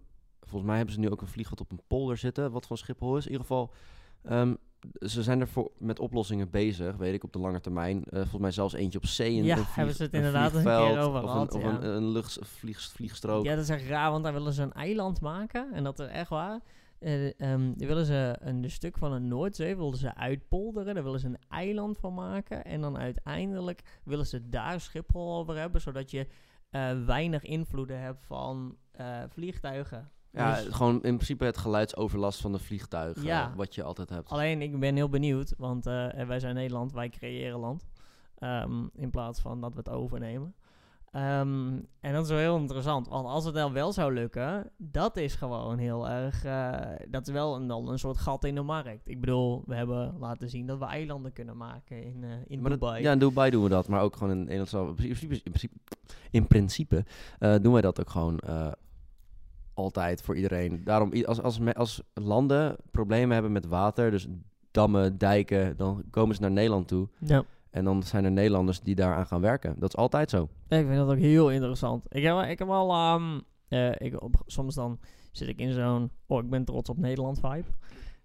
volgens mij hebben ze nu ook een vliegveld op een polder zitten, wat van Schiphol is. In ieder geval, ehm, ze zijn er voor, met oplossingen bezig, weet ik, op de lange termijn. Eh, volgens mij zelfs eentje op zee. Een, Ja, een vlieg- hebben ze het een inderdaad een keer over Of een, ja. een, een vliegstrook. Ja, dat is echt raar, want daar willen ze een eiland maken. En dat is echt waar. Die willen ze een stuk van de Noordzee willen ze uitpolderen. Daar willen ze een eiland van maken. En dan uiteindelijk willen ze daar Schiphol over hebben. Zodat je eh, weinig invloeden hebt van vliegtuigen. Ja, Dus- gewoon in principe het geluidsoverlast van de vliegtuigen, Ja. wat je altijd hebt. Alleen, ik ben heel benieuwd, want eh, wij zijn Nederland, wij creëren land. Ehm, in plaats van dat we het overnemen. Ehm, en dat is wel heel interessant, want als het dan wel zou lukken, dat is gewoon heel erg, eh, dat is wel een, dan een soort gat in de markt. Ik bedoel, we hebben laten zien dat we eilanden kunnen maken in, eh, in Maar dat- Dubai. ja, in Dubai doen we dat, maar ook gewoon in Nederland. In principe, in principe, in principe doen wij dat ook gewoon altijd voor iedereen. Daarom, als, als, als landen problemen hebben met water, dus dammen, dijken, dan komen ze naar Nederland toe. ja. En dan zijn er Nederlanders die daaraan gaan werken. Dat is altijd zo. Ja, ik vind dat ook heel interessant. Ik heb, ik heb al, ehm, eh, ik, op, soms dan zit ik in zo'n, oh, ik ben trots op Nederland vibe.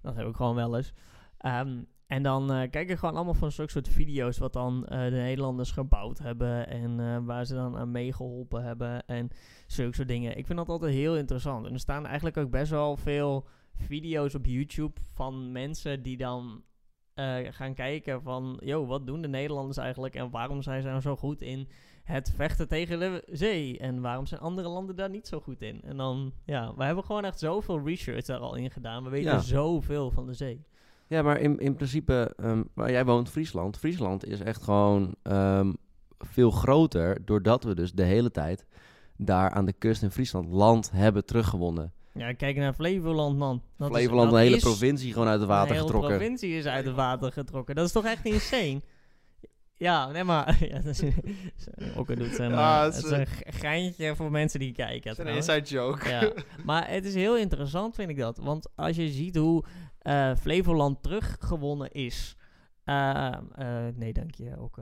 Dat heb ik gewoon wel eens. Ehm, en dan eh, kijk ik gewoon allemaal van zulke soort video's wat dan eh, de Nederlanders gebouwd hebben en eh, waar ze dan aan meegeholpen hebben en zulke soort dingen. Ik vind dat altijd heel interessant. En er staan eigenlijk ook best wel veel video's op YouTube van mensen die dan gaan kijken van, yo, wat doen de Nederlanders eigenlijk en waarom zijn ze nou zo goed in het vechten tegen de zee en waarom zijn andere landen daar niet zo goed in? En dan, ja, we hebben gewoon echt zoveel research daar al in gedaan. We weten Ja. zoveel van de zee. Ja, maar in, in principe, ehm, waar jij woont, Friesland. Friesland is echt gewoon ehm, veel groter, doordat we dus de hele tijd daar aan de kust in Friesland land hebben teruggewonnen. Ja, kijk naar Flevoland, man. Dat is- Flevoland, dat een hele is- provincie gewoon uit het water De hele getrokken. provincie is uit het water getrokken. Dat is toch echt insane? Ja, nee, maar... ja, dat is, ook doet zijn, Ja, eh, het het is een ge- geintje voor mensen die kijken. Dat is een inside joke. Ja, maar het is heel interessant, vind ik dat. Want als je ziet hoe eh, Flevoland teruggewonnen is. eh, eh, nee, dank je ook.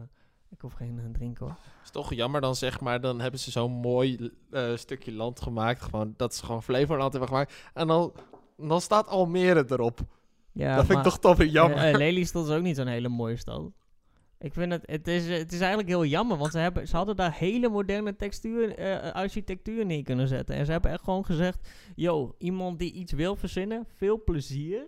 ik hoef geen uh, drink hoor. is toch jammer dan zeg maar, dan hebben ze zo'n mooi uh, stukje land gemaakt. Gewoon, dat ze gewoon Flevoland hebben gemaakt. En dan, dan staat Almere erop. Ja, dat vind ik toch toch weer jammer. Uh, Lelystad is ook niet zo'n hele mooie stad. Ik vind het, het is, het is eigenlijk heel jammer, want ze, hebben, ze hadden daar hele moderne textuur, uh, architectuur neer kunnen zetten. En ze hebben echt gewoon gezegd, yo, iemand die iets wil verzinnen, veel plezier.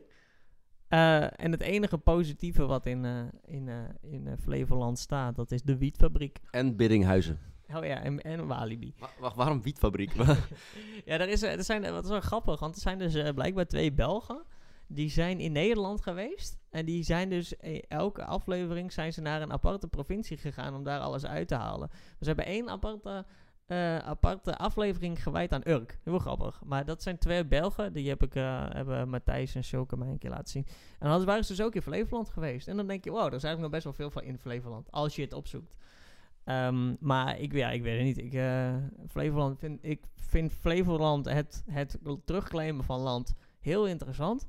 Eh, en het enige positieve wat in, eh, in, eh, in eh, Flevoland staat, dat is de wietfabriek. En Biddinghuizen. Oh ja, en, en Walibi. Wa- Wacht, waarom wietfabriek? Ja, er, is, er zijn, wat is wel grappig, want er zijn dus eh, blijkbaar twee Belgen. Die zijn in Nederland geweest. En die zijn dus eh, elke aflevering zijn ze naar een aparte provincie gegaan om daar alles uit te halen. Dus ze hebben één aparte, eh, aparte aflevering gewijd aan Urk. Heel grappig. Maar dat zijn twee Belgen. Die heb ik, eh, hebben Matthijs en Sjoke mij een keer laten zien. En dan waren ze dus ook in Flevoland geweest. En dan denk je, wow, er is eigenlijk nog best wel veel van in Flevoland. Als je het opzoekt. Ehm, maar ik, ja, ik weet het niet. Ik, Flevoland vind, ik vind Flevoland het, het terugclaimen van land heel interessant.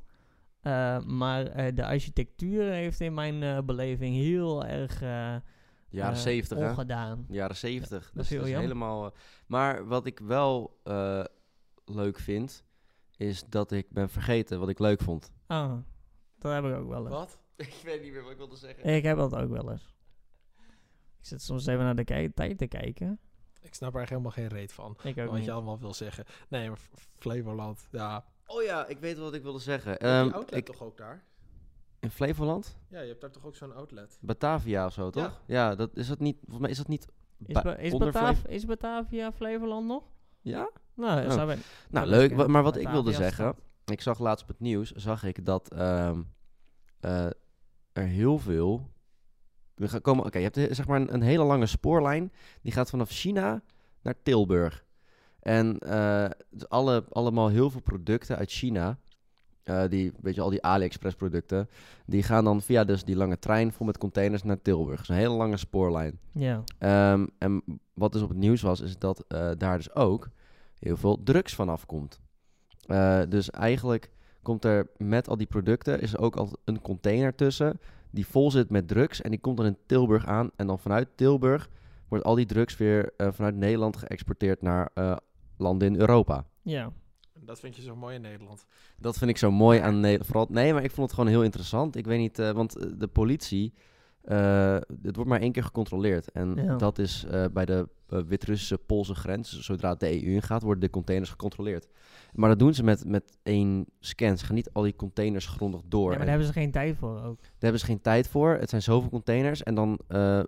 Eh, maar eh, de architectuur heeft in mijn eh, beleving heel erg eh, Jaren eh, 70, hè? ongedaan. Jaren 70. dat dus is heel dat is jammer. helemaal. eh, maar wat ik wel eh, leuk vind, is dat ik ben vergeten wat ik leuk vond. Ah, dat heb ik ook wel eens. Wat? Ik weet niet meer wat ik wilde zeggen. Ik heb dat ook wel eens. Ik zit soms even naar de tijd te kijken. Ik snap er echt helemaal geen reet van. Ik ook Wat niet. je allemaal wil zeggen. Nee, maar Flevoland, ja. Oh ja, ik weet wat ik wilde zeggen. Heb Ehm, je outlet ik, toch ook daar? in Flevoland? Ja, je hebt daar toch ook zo'n outlet? Batavia of zo, toch? Ja, dat is dat niet. Volgens mij is dat niet. Is, ba- is, Batav- Batavia Flevoland nog? Ja? Nou, Oh. ik- Nou, leuk. wa- Maar wat ik wilde zeggen. stad. Ik zag laatst op het nieuws. Zag ik dat ehm, eh, er heel veel. We gaan komen. Oké, je hebt eh, zeg maar een, een hele lange spoorlijn. Die gaat vanaf China naar Tilburg. En eh, alle, allemaal heel veel producten uit China. eh, die, weet je, al die AliExpress producten. Die gaan dan via dus die lange trein vol met containers naar Tilburg. Dat is een hele lange spoorlijn. Ja. Ehm, en wat dus op het nieuws was, is dat eh, daar dus ook heel veel drugs vanaf komt. Dus eigenlijk komt er met al die producten, is er ook al een container tussen die vol zit met drugs. En die komt dan in Tilburg aan. En dan vanuit Tilburg wordt al die drugs weer vanuit Nederland geëxporteerd naar landen in Europa. Ja. Dat vind je zo mooi in Nederland. Dat vind ik zo mooi aan Nederland. Vooral, nee, maar ik vond het gewoon heel interessant. Ik weet niet, eh, want eh, de politie, eh, het wordt maar één keer gecontroleerd. En Ja. dat is eh, bij de Wit-Russische Poolse grens. Dus Zodra het de EU ingaat, worden de containers gecontroleerd. Maar dat doen ze met, met één scan. Ze gaan niet al die containers grondig door. ja, maar En daar hebben ze geen tijd voor ook. daar hebben ze geen tijd voor. Het zijn zoveel containers. En dan eh,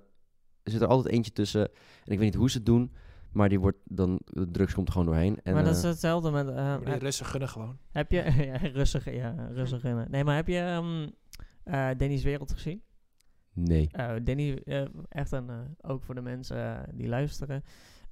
zit er altijd eentje tussen. En ik weet niet hoe ze het doen. Maar die wordt dan, de drugs komt er gewoon doorheen. En, maar dat is eh, hetzelfde met... eh, Maar die Russen gunnen gewoon. heb je... ja, rustig, ja, rustig. in. Nee, maar heb je ehm eh, Danny's Wereld gezien? nee. Eh, Danny, eh, echt een, eh, ook voor de mensen die luisteren.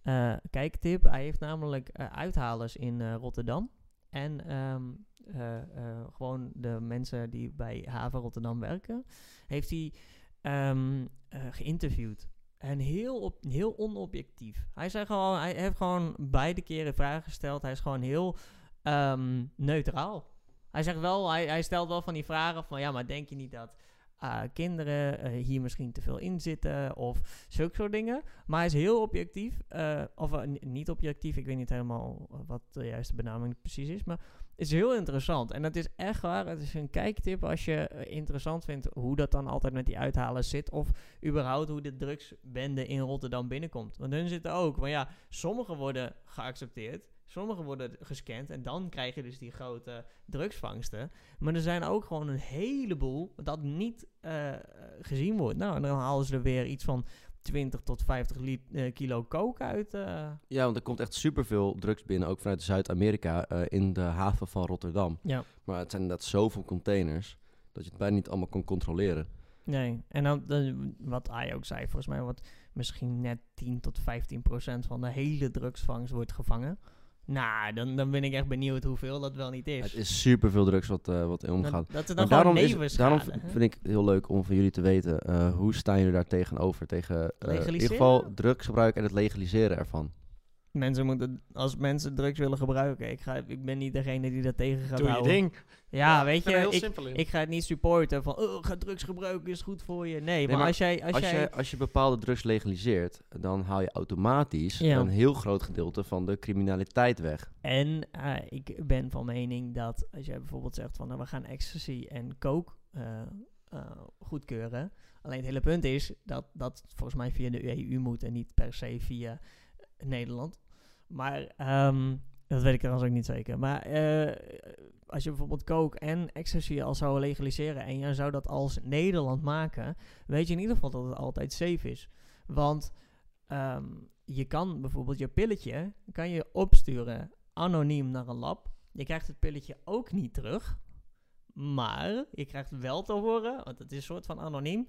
Eh kijktip, hij heeft namelijk uithalers in eh, Rotterdam. En ehm, eh, eh, gewoon de mensen die bij Haven Rotterdam werken, heeft hij ehm, eh, geïnterviewd. En heel, op, heel onobjectief. Hij, zei gewoon, hij heeft gewoon beide keren vragen gesteld. Hij is gewoon heel ehm, neutraal. Hij zegt wel, hij, hij stelt wel van die vragen van ja, maar denk je niet dat ah, kinderen eh, hier misschien te veel in zitten of zulke soort dingen. Maar hij is heel objectief, eh, of eh, ni- niet objectief, ik weet niet helemaal wat de juiste benaming precies is, maar is heel interessant. En het is echt waar, het is een kijktip als je eh, interessant vindt hoe dat dan altijd met die uithalers zit, of überhaupt hoe de drugsbende in Rotterdam binnenkomt. Want hun zitten ook, maar ja, sommige worden geaccepteerd. Sommige worden gescand en dan krijg je dus die grote drugsvangsten. Maar er zijn ook gewoon een heleboel dat niet eh, eh, gezien wordt. Nou, en dan halen ze er weer iets van 20 tot 50 li- eh, kilo coke uit. eh. Ja, want er komt echt superveel drugs binnen, ook vanuit Zuid-Amerika, eh, in de haven van Rotterdam. Ja. Maar het zijn inderdaad zoveel containers, dat je het bijna niet allemaal kan controleren. Nee, en dan, wat hij ook zei, volgens mij wordt misschien net 10 tot 15 procent van de hele drugsvangst wordt gevangen. Nou, dan, dan ben ik echt benieuwd hoeveel dat wel niet is. Het is superveel drugs wat, eh, wat in omgaat. dat er dan Maar daarom, is, daarom vind ik het heel leuk om van jullie te weten, eh, hoe staan jullie daar tegenover? Tegen eh, in ieder geval drugsgebruik en het legaliseren ervan. Mensen moeten, als mensen drugs willen gebruiken, ik, ga, ik ben niet degene die dat tegen gaat Doe je houden. ding. Ja, weet je, ik, ik ga het niet supporten van, oh, ga drugs gebruiken, is goed voor je. Nee, maar, maar als jij, als, Als, jij, je, als je bepaalde drugs legaliseert, dan haal je automatisch Ja. een heel groot gedeelte van de criminaliteit weg. En eh, ik ben van mening dat als jij bijvoorbeeld zegt van, nou, we gaan ecstasy en coke eh, eh, goedkeuren. Alleen het hele punt is dat dat volgens mij via de EU moet en niet per se via Nederland. Maar ehm, Dat weet ik trouwens ook niet zeker. Maar eh, als je bijvoorbeeld coke en ecstasy al zou legaliseren en je zou dat als Nederland maken, weet je in ieder geval dat het altijd safe is. Want ehm, je kan bijvoorbeeld je pilletje kan je opsturen anoniem naar een lab. Je krijgt het pilletje ook niet terug. Maar je krijgt wel te horen, want het is een soort van anoniem.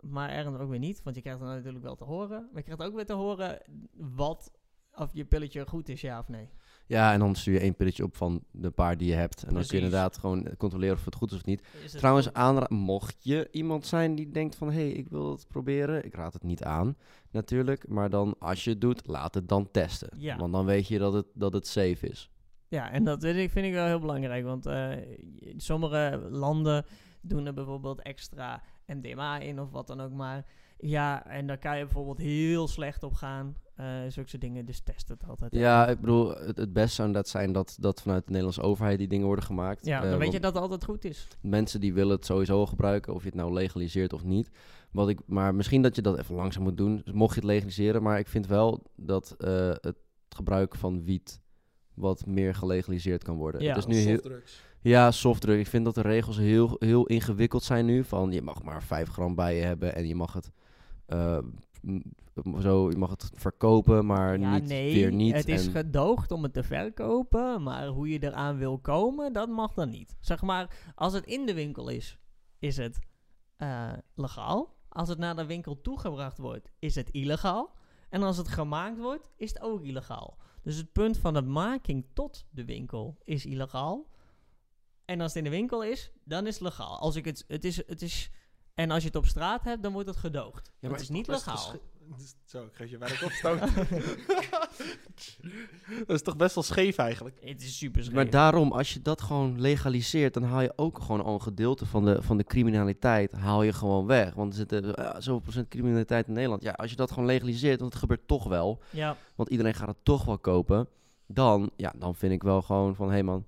Maar ergens ook weer niet, want je krijgt het natuurlijk wel te horen. Maar je krijgt ook weer te horen wat, of je pilletje goed is, ja of nee. Ja, en dan stuur je één pilletje op van de paar die je hebt. En dan kun je inderdaad gewoon controleren of het goed is of niet. Is Trouwens, aanra- mocht je iemand zijn die denkt van... hé, hey, ik wil het proberen. Ik raad het niet aan, natuurlijk. Maar dan, als je het doet, laat het dan testen. Ja. Want dan weet je dat het, dat het safe is. Ja, en dat vind ik, vind ik wel heel belangrijk. Want eh, sommige landen doen er bijvoorbeeld extra MDMA in of wat dan ook maar. Ja, en daar kan je bijvoorbeeld heel slecht op gaan. Eh zulke soort dingen, dus test het altijd. Ja, ik bedoel, het, het beste zou inderdaad zijn dat, dat vanuit de Nederlandse overheid die dingen worden gemaakt. Ja, Eh, dan weet want je dat het altijd goed is. Mensen die willen het sowieso gebruiken, of je het nou legaliseert of niet. Wat ik, maar misschien dat je dat even langzaam moet doen, dus mocht je het legaliseren. Maar ik vind wel dat eh, het gebruik van wiet wat meer gelegaliseerd kan worden. Ja, het is nu heel, Softdrugs. ja, softdrug. Ik vind dat de regels heel, heel ingewikkeld zijn nu. Van je mag maar 5 gram bij je hebben en je mag het, eh, zo, je mag het verkopen, maar ja, niet, nee, weer niet. het is en- gedoogd om het te verkopen, maar hoe je eraan wil komen, dat mag dan niet. Zeg maar, als het in de winkel is, is het eh, legaal. Als het naar de winkel toegebracht wordt, is het illegaal. En als het gemaakt wordt, is het ook illegaal. Dus het punt van de making tot de winkel is illegaal. En als het in de winkel is, dan is het legaal. Als ik het, het is, het is, en als je het op straat hebt, dan wordt het gedoogd. maar het is niet legaal. Zo, ik geef je werk opstoot. dat is toch best wel scheef eigenlijk. Het is super scheef. Maar daarom, als je dat gewoon legaliseert, dan haal je ook gewoon al een gedeelte van de, van de criminaliteit haal je gewoon weg. Want er zitten uh, zoveel procent criminaliteit in Nederland. Ja, als je dat gewoon legaliseert, want het gebeurt toch wel, Ja, want iedereen gaat het toch wel kopen, dan, ja, dan vind ik wel gewoon van, hé hey man,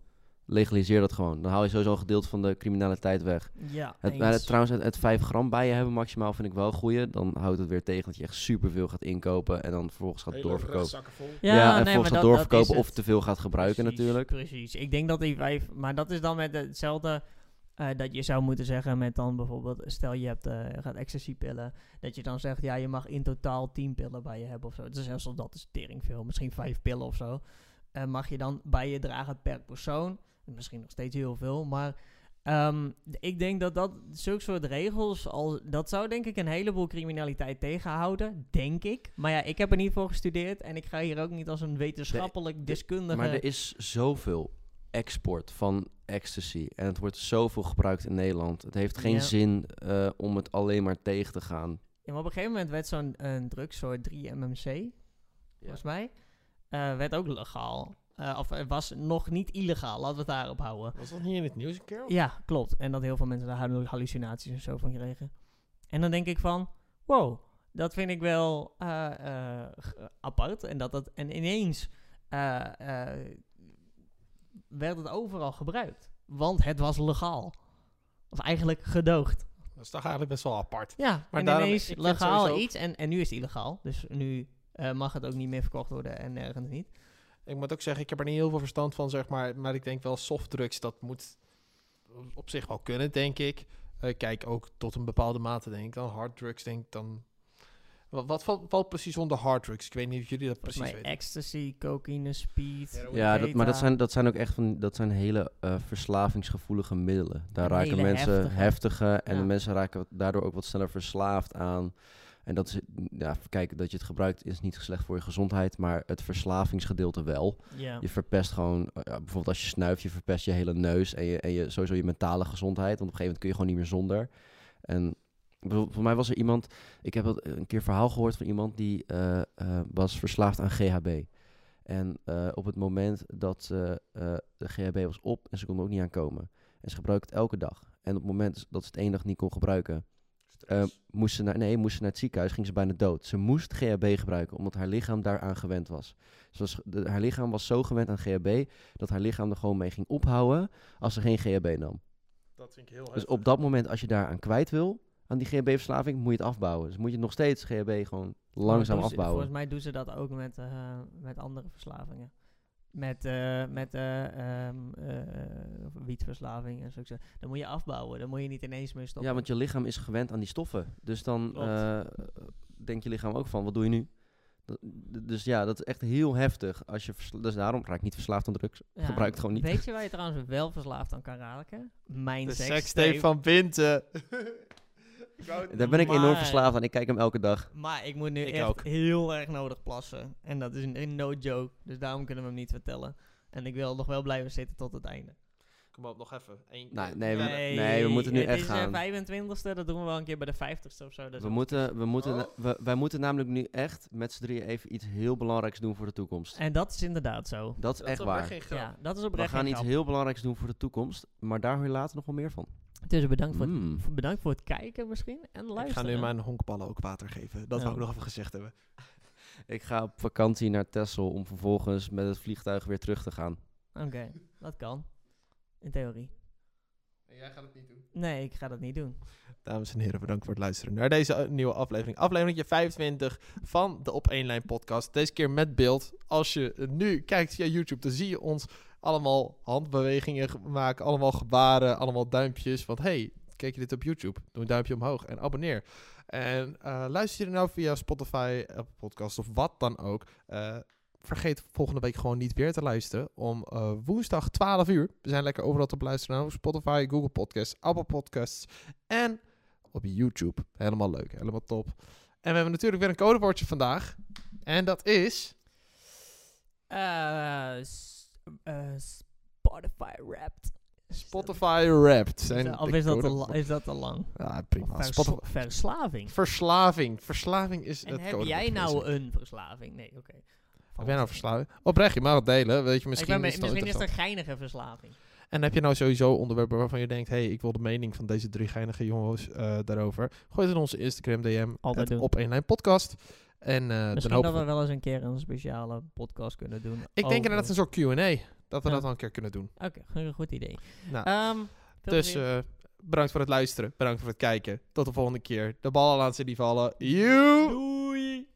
legaliseer dat gewoon. Dan haal je sowieso een gedeelte van de criminaliteit weg. ja. Het, maar het- trouwens, het, het 5 gram bij je hebben maximaal vind ik wel een goeie. Dan houdt het weer tegen dat je echt superveel gaat inkopen en dan vervolgens gaat Hele doorverkopen. Ja, en nee, vervolgens gaat dat- doorverkopen of te veel gaat gebruiken Precies, natuurlijk. Precies. Ik denk dat die vijf... Maar dat is dan met hetzelfde... eh, dat je zou moeten zeggen met dan bijvoorbeeld... Stel je hebt, eh gaat ecstasy-pillen. Dat je dan zegt, ja, je mag in totaal 10 pillen bij je hebben of zo. Dus zelfs al dat is tering veel. Misschien vijf pillen of zo. Eh, mag je dan bij je dragen per persoon. Misschien nog steeds heel veel, maar... ehm, ik denk dat dat zulke soort regels al dat zou denk ik een heleboel criminaliteit tegenhouden, denk ik. Maar ja, ik heb er niet voor gestudeerd en ik ga hier ook niet als een wetenschappelijk deskundige. Maar er is zoveel export van ecstasy. En het wordt zoveel gebruikt in Nederland. Het heeft geen Ja. zin eh, om het alleen maar tegen te gaan. Ja, maar op een gegeven moment werd zo'n een drugsoort 3-MMC, volgens mij, eh, werd ook legaal. Eh, of het was nog niet illegaal, laten we het daarop houden. Was dat niet in het nieuws een keer? Ja, klopt. En dat heel veel mensen daar hallu- hallucinaties en zo van kregen. En dan denk ik van, wow, dat vind ik wel eh, eh, apart. En, dat dat, en ineens eh, eh, werd het overal gebruikt. Want het was legaal. Of eigenlijk gedoogd. Dat is toch eigenlijk best wel apart. Ja, Maar en daarom- ineens legaal sowieso iets en, en nu is het illegaal. Dus nu eh, mag het ook niet meer verkocht worden en nergens niet. Ik moet ook zeggen, ik heb er niet heel veel verstand van, zeg maar. Maar ik denk wel softdrugs, dat moet op zich wel kunnen, denk ik. Eh, kijk, ook tot een bepaalde mate, denk ik. Dan harddrugs, denk ik dan... Wat, wat valt, valt precies onder harddrugs? Ik weet niet of jullie dat precies weten. ecstasy, cocaïne, speed. Ja, dat, maar dat zijn, dat zijn ook echt van, dat zijn hele eh, verslavingsgevoelige middelen. Daar En raken mensen heftige. heftige, en Ja. de mensen raken daardoor ook wat sneller verslaafd aan. En dat is, ja, kijk, dat je het gebruikt is niet slecht voor je gezondheid, maar het verslavingsgedeelte wel. Je verpest gewoon, eh, ja, bijvoorbeeld als je snuift, je verpest je hele neus en je, en je sowieso je mentale gezondheid. Want op een gegeven moment kun je gewoon niet meer zonder. En voor mij was er iemand, ik heb een keer verhaal gehoord van iemand die eh, eh, was verslaafd aan GHB. En op het moment dat de GHB was op en ze kon er ook niet aan komen. En ze gebruikte het elke dag. En op het moment dat ze het één dag niet kon gebruiken, eh, moest, ze naar, nee, moest ze naar het ziekenhuis, ging ze bijna dood. Ze moest GHB gebruiken, omdat haar lichaam daaraan gewend was. Ze was de, haar lichaam was zo gewend aan GHB, dat haar lichaam er gewoon mee ging ophouden als ze geen GHB nam. Dat vind ik heel Dus op dat moment, als je daaraan kwijt wil, aan die GHB-verslaving, moet je het afbouwen. Dus moet je nog steeds GHB gewoon langzaam ze- afbouwen. Volgens mij doen ze dat ook met, eh, met andere verslavingen. Met, eh, met eh, ehm, eh, wietverslaving en zo. Dan moet je afbouwen. Dan moet je niet ineens mee stoppen. Ja, want je lichaam is gewend aan die stoffen. Dus dan denkt je lichaam ook van, wat doe je nu? Dat- dus ja, dat is echt heel heftig. Als je dus daarom raak ik niet verslaafd aan drugs. Ja, Gebruik het gewoon niet. Weet je waar je trouwens wel verslaafd aan kan raken? Mijn De sekstape. sekstape van Binten. Daar ben ik enorm verslaafd aan. Ik kijk hem elke dag. Maar ik moet nu Ik echt ook. heel erg nodig plassen. En dat is een no joke. Dus daarom kunnen we hem niet vertellen. En ik wil nog wel blijven zitten tot het einde. Kom op, nog even. Eén Nee, nee, we, Nee, nee, we moeten nu het echt is gaan. de 25ste, dat doen we wel een keer bij de 50ste of zo. Dat is We moeten, we moeten, Oh. we, wij moeten namelijk nu echt met z'n drieën even iets heel belangrijks doen voor de toekomst. En dat is inderdaad zo. Dat is Dat echt is waar. geen grap. Ja, dat is We oprecht gaan geen iets heel belangrijks doen voor de toekomst, maar daar hoor je later nog wel meer van. Dus bedankt voor, Mm. het, bedankt voor het kijken misschien en luisteren. Ik ga nu mijn honkballen ook water geven. Dat Ja. wou ik nog even gezegd hebben. Ik ga op vakantie naar Texel om vervolgens met het vliegtuig weer terug te gaan. Oké, dat kan. In theorie. En jij gaat het niet doen. Nee, ik ga dat niet doen. Dames en heren, bedankt voor het luisteren naar deze eh, nieuwe aflevering. Aflevering 25 van de Op 1 Lijn podcast. Deze keer met beeld. Als je nu kijkt via YouTube, dan zie je ons allemaal handbewegingen ge- maken. Allemaal gebaren, allemaal duimpjes. Want hey, kijk je dit op YouTube? Doe een duimpje omhoog en abonneer. En eh, luister je nou via Spotify, Apple Podcast of wat dan ook. eh, vergeet volgende week gewoon niet weer te luisteren. Om eh, woensdag 12 uur. We zijn lekker overal te beluisteren. Nou, Spotify, Google Podcasts, Apple Podcasts en op YouTube. Helemaal leuk, helemaal top. En we hebben natuurlijk weer een codewoordje vandaag. En dat is... Eh, s- eh, Spotify Wrapped. Spotify Wrapped. Is Zijn Of is dat, te is dat te lang? Ja, prima. Vers- Spotify- verslaving. Verslaving. Verslaving is En het heb jij nou een verslaving? Nee, oké. Heb jij nou verslaving? Oprecht, je mag het delen. Weet je, Ik misschien, ben is me- het misschien is geinige verslaving. En heb je nou sowieso onderwerpen waarvan je denkt... hey, ik wil de mening van deze drie geinige jongens eh, daarover. Gooi het in onze Instagram DM. Altijd doen. op één lijn podcast. En dan Misschien dat we... we wel eens een keer een speciale podcast kunnen doen. Ik denk inderdaad een soort Q&A. Dat we Ja. dat wel een keer kunnen doen. Oké, een goed idee. Nou, Ehm, dus eh, bedankt voor het luisteren. Bedankt voor het kijken. Tot de volgende keer. De ballen laten ze niet vallen. Joe! Doei!